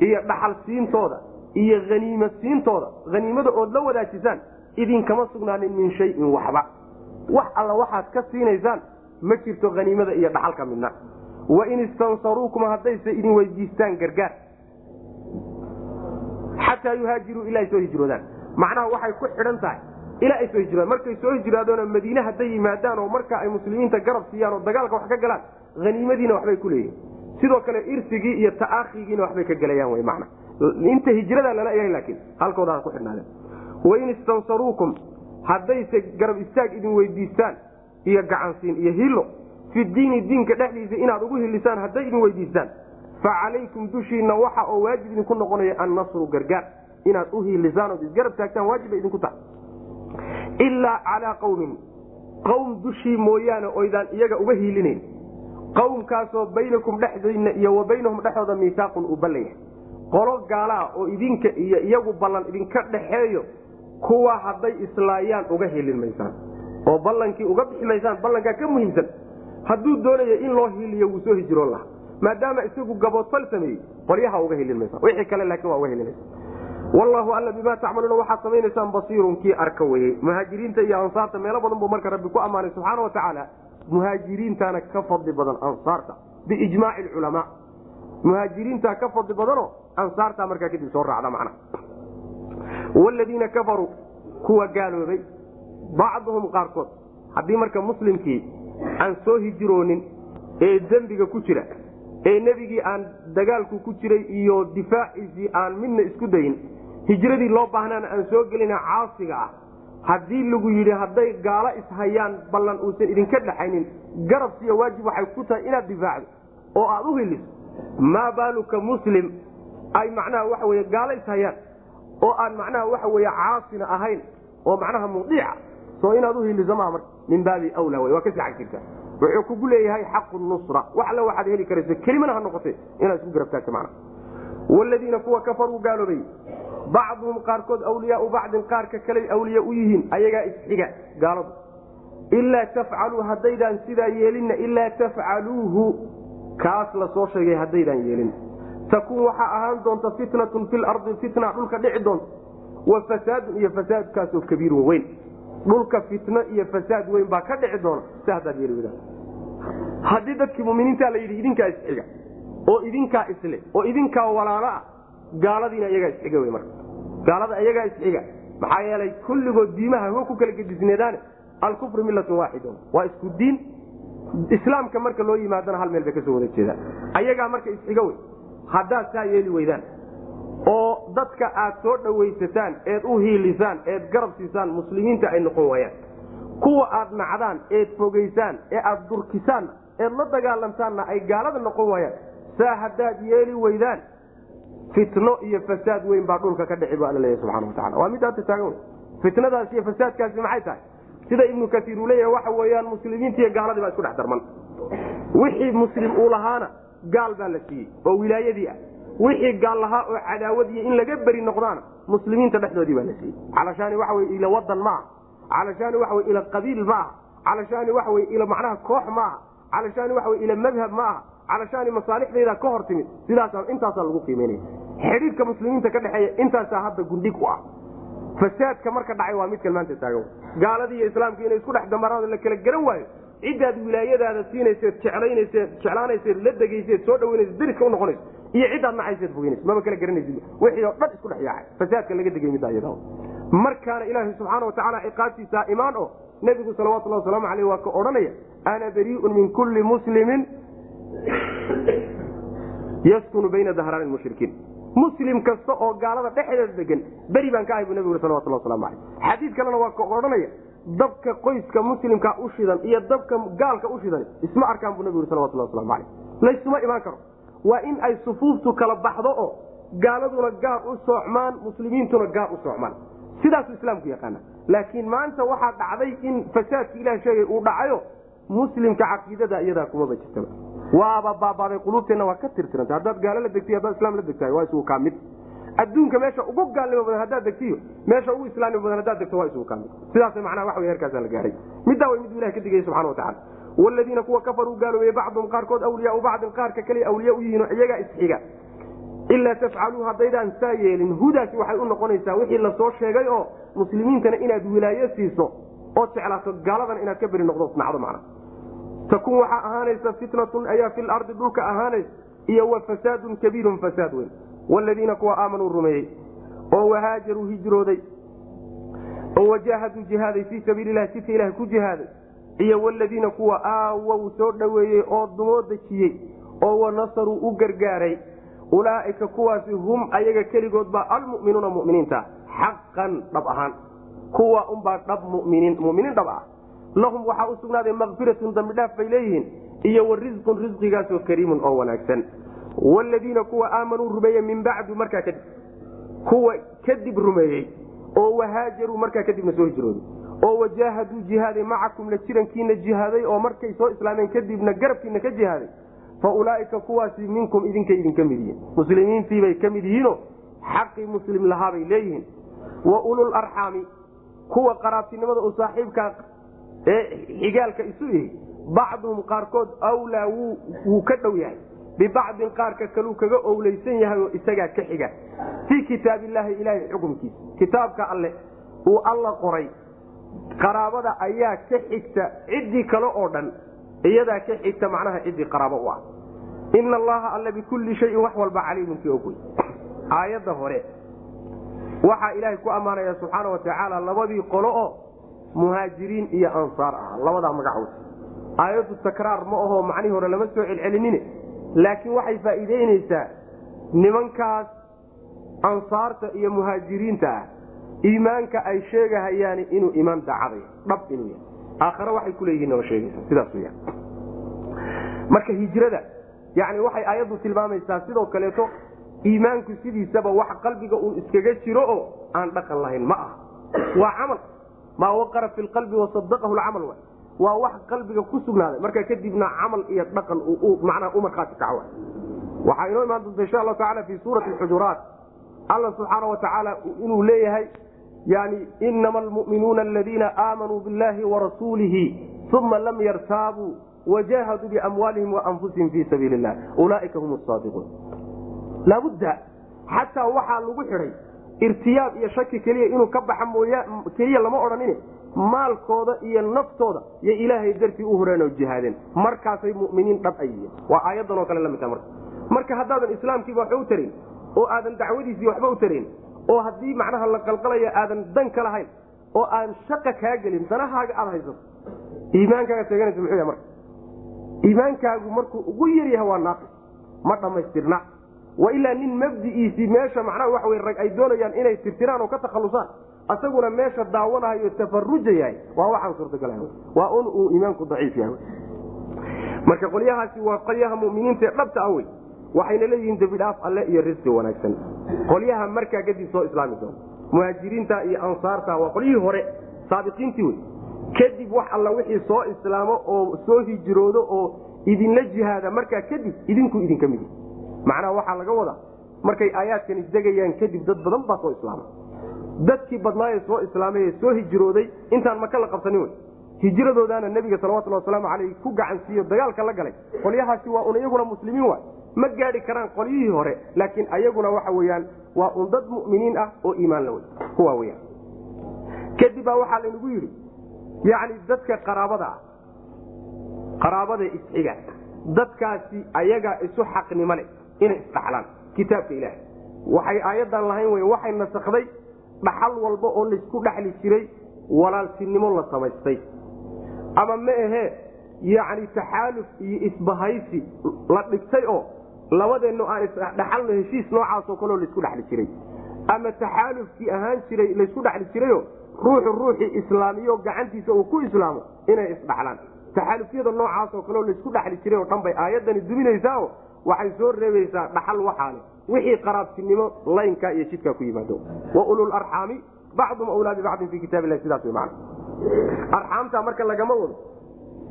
iyo dhaxalsiintooda iyo haniimasiintooda haniimada ood la wadaajisaan idinkama sugnaanin min shayin waxba. Wax alla waxaad ka siinaysaan ma jirto haniimada iyo dhaxalka midna. Wain istansaruukum haddayse idin weydiistaan gargaar. Xataa yuhaajiruu ilaa soo hijroodaan. Macnaha waxay ku xidhan tahay ilaa ay soo hijroodaan markay soo hijraadoona madiine hadday yimaadaan oo marka ay muslimiinta garab siiyaan oo dagaalka wax ka galaan haniimadiina waxbay ku leeyihiin sidoo kale irsigii iyo ta'aakhigiina waxbay ka gelayaan wy mana inta hijrada lala yahay laakiin halkooda ku xidhnaadeen wain istansaruukum haddayse garab istaag idin weydiistaan iyo gacansiin iyo hilo fi diini diinka dhexdiisa inaad ugu hilisaan hadday idin weydiistaan fa calaykum dushiinna waxa oo waajib idinku noqonaya annasru gargaar. Inaad u hilisaan ood isgarab taagtaan waajib bay idinku tahay ilaa calaa qawmin. Qawm dushii mooyaane oydaan iyaga uga hiilinayn. Qawmkaasoo baynakum dhexdiinna iyo wa baynahum dhexooda miisaaqun uu ballan yahay. Qolo gaalaa oo idinka iyo iyagu ballan idinka dhaxeeyo kuwa hadday islaayaan uga hiilin maysaan. Oo ballankii uga bixi maysaan ballankaa ka muhiimsan. Hadduu doonayo in loo hiiliyo wuu soo hijroon lahaa. Maadaama isagu gaboodfal sameeyey qolyaha uga hilin maysa wixii kale laakiin waa uga hilinaysa wallahu alla bimaa tacmaluuna waxaad samaynaysaan basiirun kii arka weye muhaajiriinta iyo ansaarta meelo badan buu marka rabbi ku ammaanay subxaana wa tacaala muhaajiriintaana ka fadli badan ansaarta biijmaaci culamaa. Muhaajiriintaa ka fadli badanoo ansaartaa markaa kadib soo raacda macna. Wladiina kafaruu kuwa gaaloobay bacduhum qaarkood. Haddii marka muslimkii aan soo hijroonin ee dembiga ku jira ee nebigii aan dagaalku ku jiray iyo difaaciisii aan midna isku dayin hijradii loo baahnaana aan soo gelina caasiga ah. Haddii lagu yidhi hadday gaalo ishayaan ballan uusan idinka dhaxaynin garabsiiyo waajib waxay ku tahay inaad difaacdo oo aad u hiliso maa baaluka muslim? Ay macnaha waxa wey gaalo ishayaan oo aan macnaha waxa wey caasina ahayn oo macnaha mudiica. Soo inaad uhiliso maha marka. Min baabi wla w waa ka sian jirta wuxuu kugu leeyahay xaqu nusra. Wax alle waxaad heli karayso kelimana ha noqote inaad isku garabtaagto mana wladiina kuwa kafaruu gaaloobay bacduhum qaarkood awliyaau bacdin qaarka kaley awliya u yihiin ayagaa isxiga gaaladu. Ilaa tafcaluu haddaydaan sidaa yeelinna ilaa tafcaluuhu kaas la soo sheegay haddaydaan yeelin takun waxaa ahaan doonta fitnatun fi lardi fitna dhulka dhici doonta. Wa fasaadun iyo fasaadkaasoo kabiirun weyn. Dhulka fitno iyo fasaad weyn baa ka dhici doona si haddaad yeeli haddii dadkii muminiinta la yidhi idinkaa isxiga oo idinkaa isle oo idinkaa walaalo ah gaaladiina iyagaa isxiga wey marka. Gaalada iyagaa isxiga maxaa yeelay kulligood diimaha ho ku kala gedisneedaane alkufru millatun waaxida waa isku diin. Islaamka marka loo yimaadana hal meel bay ka soo wada jeedaan. Ayagaa marka isxiga wey. Haddaad saa yeeli weydaan oo dadka aad soo dhawaysataan eed u hiilisaan eed garab siisaan muslimiinta ay noqon waayaan. Kuwa aad nacdaan eed fogaysaan ee aad durkisaanna eed la dagaalamtaanna ay gaalada noqon waayaan. Saa haddaad yeeli weydaan fitno iyo fasaad weyn baa dhulka ka dhici bu alla leeyahy subxana watacala waa mid hadda taagan fitnadaas iyo fasaadkaasi maxay tahay? Sida ibnu kasiir uu leeyahay waxa weeyaan muslimiinta iyo gaaladii baa isku dhex darman. Wixii muslim uu lahaana gaal baa la siiyey oo wilaayadii ah. Wixii gaal lahaa oo cadaawadiiyo in laga beri noqdaana muslimiinta dhexdoodii baa la siiyey. Calashaani waxa wey ila wadan maaha. Calashaani waxa wey ila qabiil maaha. Calashaani waxa wey ila macnaha koox maaha. Calashaani waxa wey ila madhab maaha. Calashaani masaalixdayda ka hor timid. Sidaasa intaasaa lagu qiimeynaya xidhiirka muslimiinta ka dhexeeya intaasaa hadda gundhig u ah. Fasaadka marka dhacay waa midkan maanta taagan. Gaaladii iyo islaamka inay isku dhex damaraan la kala garan waayo ciddaad wilaayadaada siinayseed jeclaynayseed jeclaanayseed la degayseed soo dhaweynaysa dariska unoqonayso iyo ciddaad nacayseed fogeynaysa maba kala garanaysid wixii oo dhan isku dhex yaacay. Fasaadka laga degay midda markaana ilaahay subxaana watacaala ciqaabtiisaa imaan oo nebigu salawatullahi wasalaamu caleyh waa ka odhanaya ana bariiun min kulli muslimin yaskunu bayna dahraani mushrikiin muslim kasta oo gaalada dhexdeeda degan beri baan ka ahay bu nebigu salawatullah waslamu aleyh xadiid kalena waa ka odhanaya dabka qoyska muslimka u shidan iyo dabka gaalka u shidan isma arkaan bu nebigu salawatullah waslamu aleyh laysuma imaan karo. Waa in ay sufuuftu kala baxdo oo gaaladuna gaar u soocmaan muslimiintuna gaar u soocmaan sidaasuu islaamku yaqaana. Laakiin maanta waxaa dhacday in fasaadki ilah sheegay uu dhacayo muslimka caqiidada iyadaa kumaba jirtaba waaba baabaaday quluubteenna waa ka tirtiranta haddaad gaalo la degtiy haddaad islaam la degtahay waa isugu kaa adduunka meesha ugu gaalnimo badan haddaad degtiyo meesha ugu islaamnimo badan haddaad degto waa isugu kaa sidaas macnaha wax wey herkaasaa la gaahay middaa way miduu ilahi ka digaya subxana wa tacala wladiina kuwa kafaruu gaaloobeye bacdum qaarkood awliyaau bacdin qaarka kale awliya u yihiin iyagaa isxiga. Ilaa tafcaluu haddaydaan saa yeelin. Hudaasi waxay u noqonaysaa wixii la soo sheegay oo muslimiintana inaad wilaayo siiso oo jeclaato gaaladana inaad ka beri noqdo nacdo macna takun waxaa ahaanaysa fitnatun ayaa fi lardi dhulka ahaanaysa iyo wa fasaadun kabiirun fasaad weyn. Wladiina kuwa aamanuu rumeeyey oo wahaajaruu hijrooday oo wajaahaduu jihaaday fii sabiililahi jidka ilaha ku jihaaday iyo wladiina kuwa aawow soo dhoweeyey oo dumoo dejiyey oo wanasaruu u gargaaray. Ulaaika kuwaasi hum ayaga keligood baa almuminuuna muminiinta xaqan dhab ahaan. Kuwa unbaa dhab muminiin dhab ah lahum waxaa u sugnaaday makfiratun dambidhaaf bay leeyihiin iyo wa risqun risqigaasoo kariimun oo wanaagsan. Wladiina kuwa aamanuu rumeeye min bacdu markaa kadib kuwa kadib rumeeyey oo wahaajaruu markaa kadibna soo hijrooday oo wajaahaduu jihaaday macakum la jirankiina jihaaday oo markay soo islaameen kadibna garabkiina ka jihaaday fa ulaaika kuwaasi minkum idinkay idinka mid yihiin. Muslimiintiibay ka mid yihiino xaqii muslim lahaabay leeyihiin. Wa ulul arxaami kuwa qaraabtinimada u saaxiibkaa ee xigaalka isu yihi bacduhum qaarkood wlaa wuu ka dhow yahay. Bibacdin qaarka kaluu kaga owleysan yahay oo isagaa ka xiga. Fii kitaabilaahi ilaahay xukumkiisa kitaabka alle uu alla qoray. Qaraabada ayaa ka xigta ciddii kale oo dhan iyadaa ka xigta macnaha ciddii qaraabo u ah. Ina allaha alle bikulli shayin wax walba caliimunkii ogwey aayadda hore waxaa ilaahay ku ammaanaya subxaana wa tacaala labadii qolo oo muhaajiriin iyo ansaar ah. Labadaa magacood. Aayaddu takraar ma ahoo macnihii hore lama soo celcelinine. Laakiin waxay faa'iideynaysaa nimankaas ansaarta iyo muhaajiriinta ah. Iimaanka ay sheegahayaan inuu imaan dacaday dhab inuu yahay. Aakhare waxay kuleeyihiin noo sheegaysa. Sidaas weyaan marka hijrada yani waxay aayaddu tilmaamaysaa sidoo kaleeto iimaanku sidiisaba wax qalbiga uu iskaga jiro oo aan dhaqan lahayn ma aha. Waa camal maa waqara fi lqalbi wasadaqahu lcamal waa wax qalbiga ku sugnaaday. Marka kadibna camal iyo manaa u markhaati kaco waxaa inoo imaan doonta insha allahu taala fi suurati xujuraat alla subxaana wa tacaala inuu leeyahay yani inama almu'minuuna aladiina aamanuu billahi warasuulihi uma lam yartaabuu wajahaduu biamwaalihim waanfusihim fi sabiili illah ulaaika hum saadiquun laabudda xataa waxaa lagu xidhay irtiyaab iyo shaki keliya inuu ka baxa mooya keliya lama odhanine. Maalkooda iyo naftooda yay ilaahay dartii u horeen oo jihaadeen. Markaasay muminiin dhab ay yihiin. Waa aayadan oo kale la midta marka. Marka haddaadan islaamkiiba waxba u tarin oo aadan dacwadiisii waxba u tarin oo haddii macnaha la qalqalayo aadan dan ka lahayn oo aan shaqa kaa gelin danahaaga aad haysato iimaankaaga sheeganaysa muxuu yahay marka? Iimaankaagu markuu ugu yaryahay waa naaqis. Ma dhammaystirna wa ilaa nin mabdi'iisii meesha macnaha waxa wey rag ay doonayaan inay tirtiraan oo ka takhallusaan asaguna meesha daawanahayo tafaruja yahay waa waxaan suurtagal waa un uu iimaanku daciif yahay. Marka qolyahaasi waa qolyaha muminiinta ee dhabta ah wey waxayna leeyihiin dembidhaaf alle iyo risqi wanaagsan. Qolyaha markaa kadib soo islaami doona muhaajiriinta iyo ansaarta waa qolyihii hore saabiqiintii wey. Kadib wax alla wixii soo islaamo oo soo hijroodo oo idinla jihaada markaa kadib idinku idinka mid macnaha waxaa laga wadaa markay aayaadkan isdegayaan kadib dad badan baa soo islaamay. Dadkii badnaayee soo islaamay ee soo hijrooday intaan maka la qabsanin wey. Hijradoodaana nebiga salawatulli wasalaamu caleyh ku gacansiiyo dagaalka la galay. Qolyahaasi waa un iyaguna muslimiin waay. Ma gaadi karaan qolyihii hore laakiin ayaguna waxa weyaan waa un dad mu'miniin ah oo iimaan la wey kuwa weyaan kadib baa waxaa laynagu yidhi yacni dadka qaraabada ah qaraabada isxiga dadkaasi ayagaa isu xaqnimo leh inay isdhaxlaan kitaabka ilaahay. Waxay aayadan lahayn wey waxay nasakday dhaxal walba oo laysku dhexli jiray walaaltinimo la samaystay. Ama ma ahee yacni taxaaluf iyo isbahaysi la dhigtay oo labadeennu aan isdhaxalno heshiis noocaasoo kaleo laysku dhexli jiray. Ama taxaalufkii ahaan jiray laysku dhexli jirayo ruuxu ruuxii islaamiyo gacantiisa uu ku islaamo inay isdhaxlaan taxaalufyada noocaasoo kaleo laysku dhexli jiray oo dhan bay aayadani duminaysaao waxay soo reebaysaa dhaxal waxaale. Wixii qaraabtinimo laynka iyo jidkaa ku yimaado. Wa ulul arxaami bacdum awlaa bibacdin fi kitaab illahi sidaas man arxaamta marka lagama wado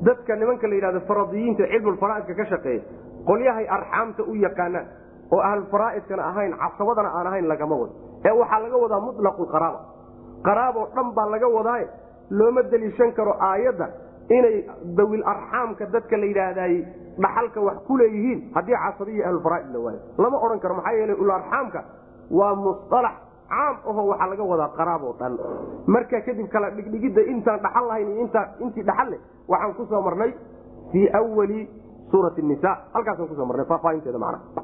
dadka nimanka la yidhahdo faradiyiinta cilmulfaraaidka ka shaqeeya qolyahay arxaamta u yaqaanaan oo ahlulfaraaidkana ahayn casabadana aan ahayn lagama wado. Ee waxaa laga wadaa mutlaqu qaraaba. Qaraaboo dhan baa laga wadaaye looma deliishan karo aayadda inay dawil arxaamka dadka la yidhaahday dhaxalka wax ku leeyihiin haddii casabiya ahlulfaraaid la waayo. Lama odhan karo maxaa yeele ularxaamka waa musalax caam ahoo waxaa laga wadaa qaraab oo dhan. Marka kadib kala dhigdhigidda intaan dhaxal lahayn iyo intii dhaxal leh waxaan ku soo marnay fii awali suurati nisa halkaasaan ku soo marnay faahfaahinteeda macnaha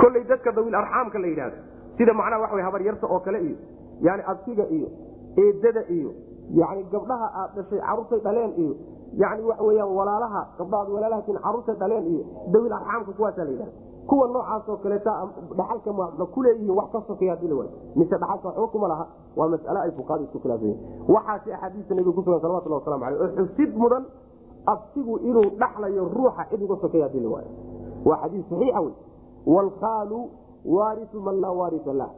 kolley dadka dawil arxaamka la yidhahdo sida macnaha waxa way habaryarta oo kale iyo yani absiga iyo eedada iyo yani gabdhaha aad dhashay caruurtay dhaleen iyo yani waxa weyaan walaalaha gabdhahaad walaalahatiin caruurtay dhaleen iyo dawil arxaamka kuwaasaa la yidhahda kuwa noocaasoo kaleeta dhaxalka ma kuleeyihiin wax ka sokeeya haddii la waayo mise dhaxalka waxba kuma laha waa masale ay fuqaada isku khilaafsayiin waxaasi axaadiista nabiga kusugan salawatullah waslamu aleyh oo xusid mudan absigu inuu dhaxlayo ruuxa cid uga sokeeya haddii la waayo. Waa xadiis saxiixa wey waalkhaalu waariu man laa waaria lah.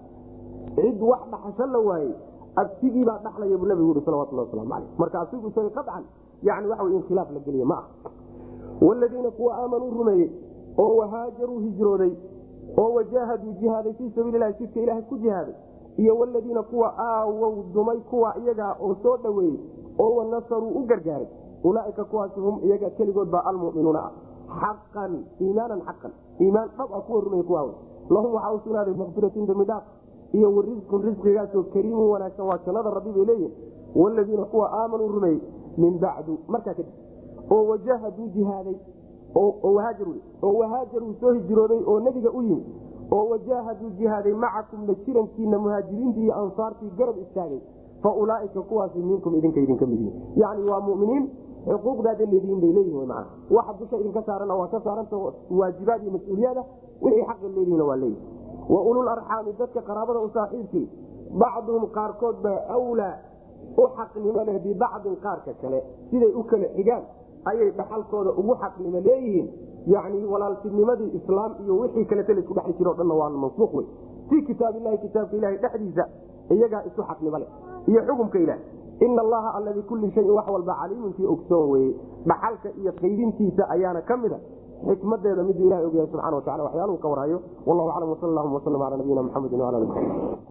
Cid wax dhaxasho la waayey absigii baa dhaxlaya buu nabigu yii salawatullah waslamu aleyh marka absigu isaga qacan yani wey in khilaaf la geliya ma ah waladiina kuwa aamanuu rumeeyey oo wahaajaruu hijrooday oo wajaahaduu jihaaday fii sabiililahi jidka ilaahay ku jihaaday iyo waladiina kuwa aawow dumay kuwa iyagaa oo soo dhoweeyey oo wanasaruu u gargaaray ulaaika kuwaasi hum iyaga keligood baa almuminuuna ah xaqan iimaanan xaqan iimaan dhab a kuwa rumey kuwaa lahum waxaa u sugnaaday dambidhaaf iyo warisqun risqigaasoo kariimun wanaagsan waa jannada rabbi bay leeyihiin waladiina kuwa aamanuu rumeeyey min bacdu markaa kadib oo wajahaduu jihaaday oo wahaajaruu soo hijrooday oo nebiga u yimi oo wajaahaduu jihaaday macakum la jirankiina muhaajiriintii iyo ansaartii garab istaagay fa ulaaika kuwaasi minkum idinka idinka mid yani waa muminiin xuquuqdaada leedihiin bay leeyihiin man waxa dusha idinka saarana waa ka saaranta waajibaad iyo mas'uuliyaada wixii xaqa leedihiina waa leeyihi wa ulul dadka qaraabada u saaxiibkii bacduhum qaarkood baa wlaa u xaqnimo leh bibacdin qaarka kale. Siday u kala xigaan ayay dhaxalkooda ugu xaqnimo leeyihiin. Yani walaaltinimadii islaam iyo wixii kalete la isku dhexli jiro dhanna waa mansuuq wey fii kitaabilahi kitaabka ilahay dhexdiisa iyagaa isu xaqnimo leh. Iyo xukumka ilaah ina allaha alla bikulli shayin wax walba caliimunkii ogsoon weye dhaxalka iyo qaydintiisa ayaana ka mida xikmadeeda miduu ilahay ogyahay subxana wa tacala waxyaaluhu ka warhayo wallahu aclam wsal allahuma waslm ala nabiyina mxamedi wala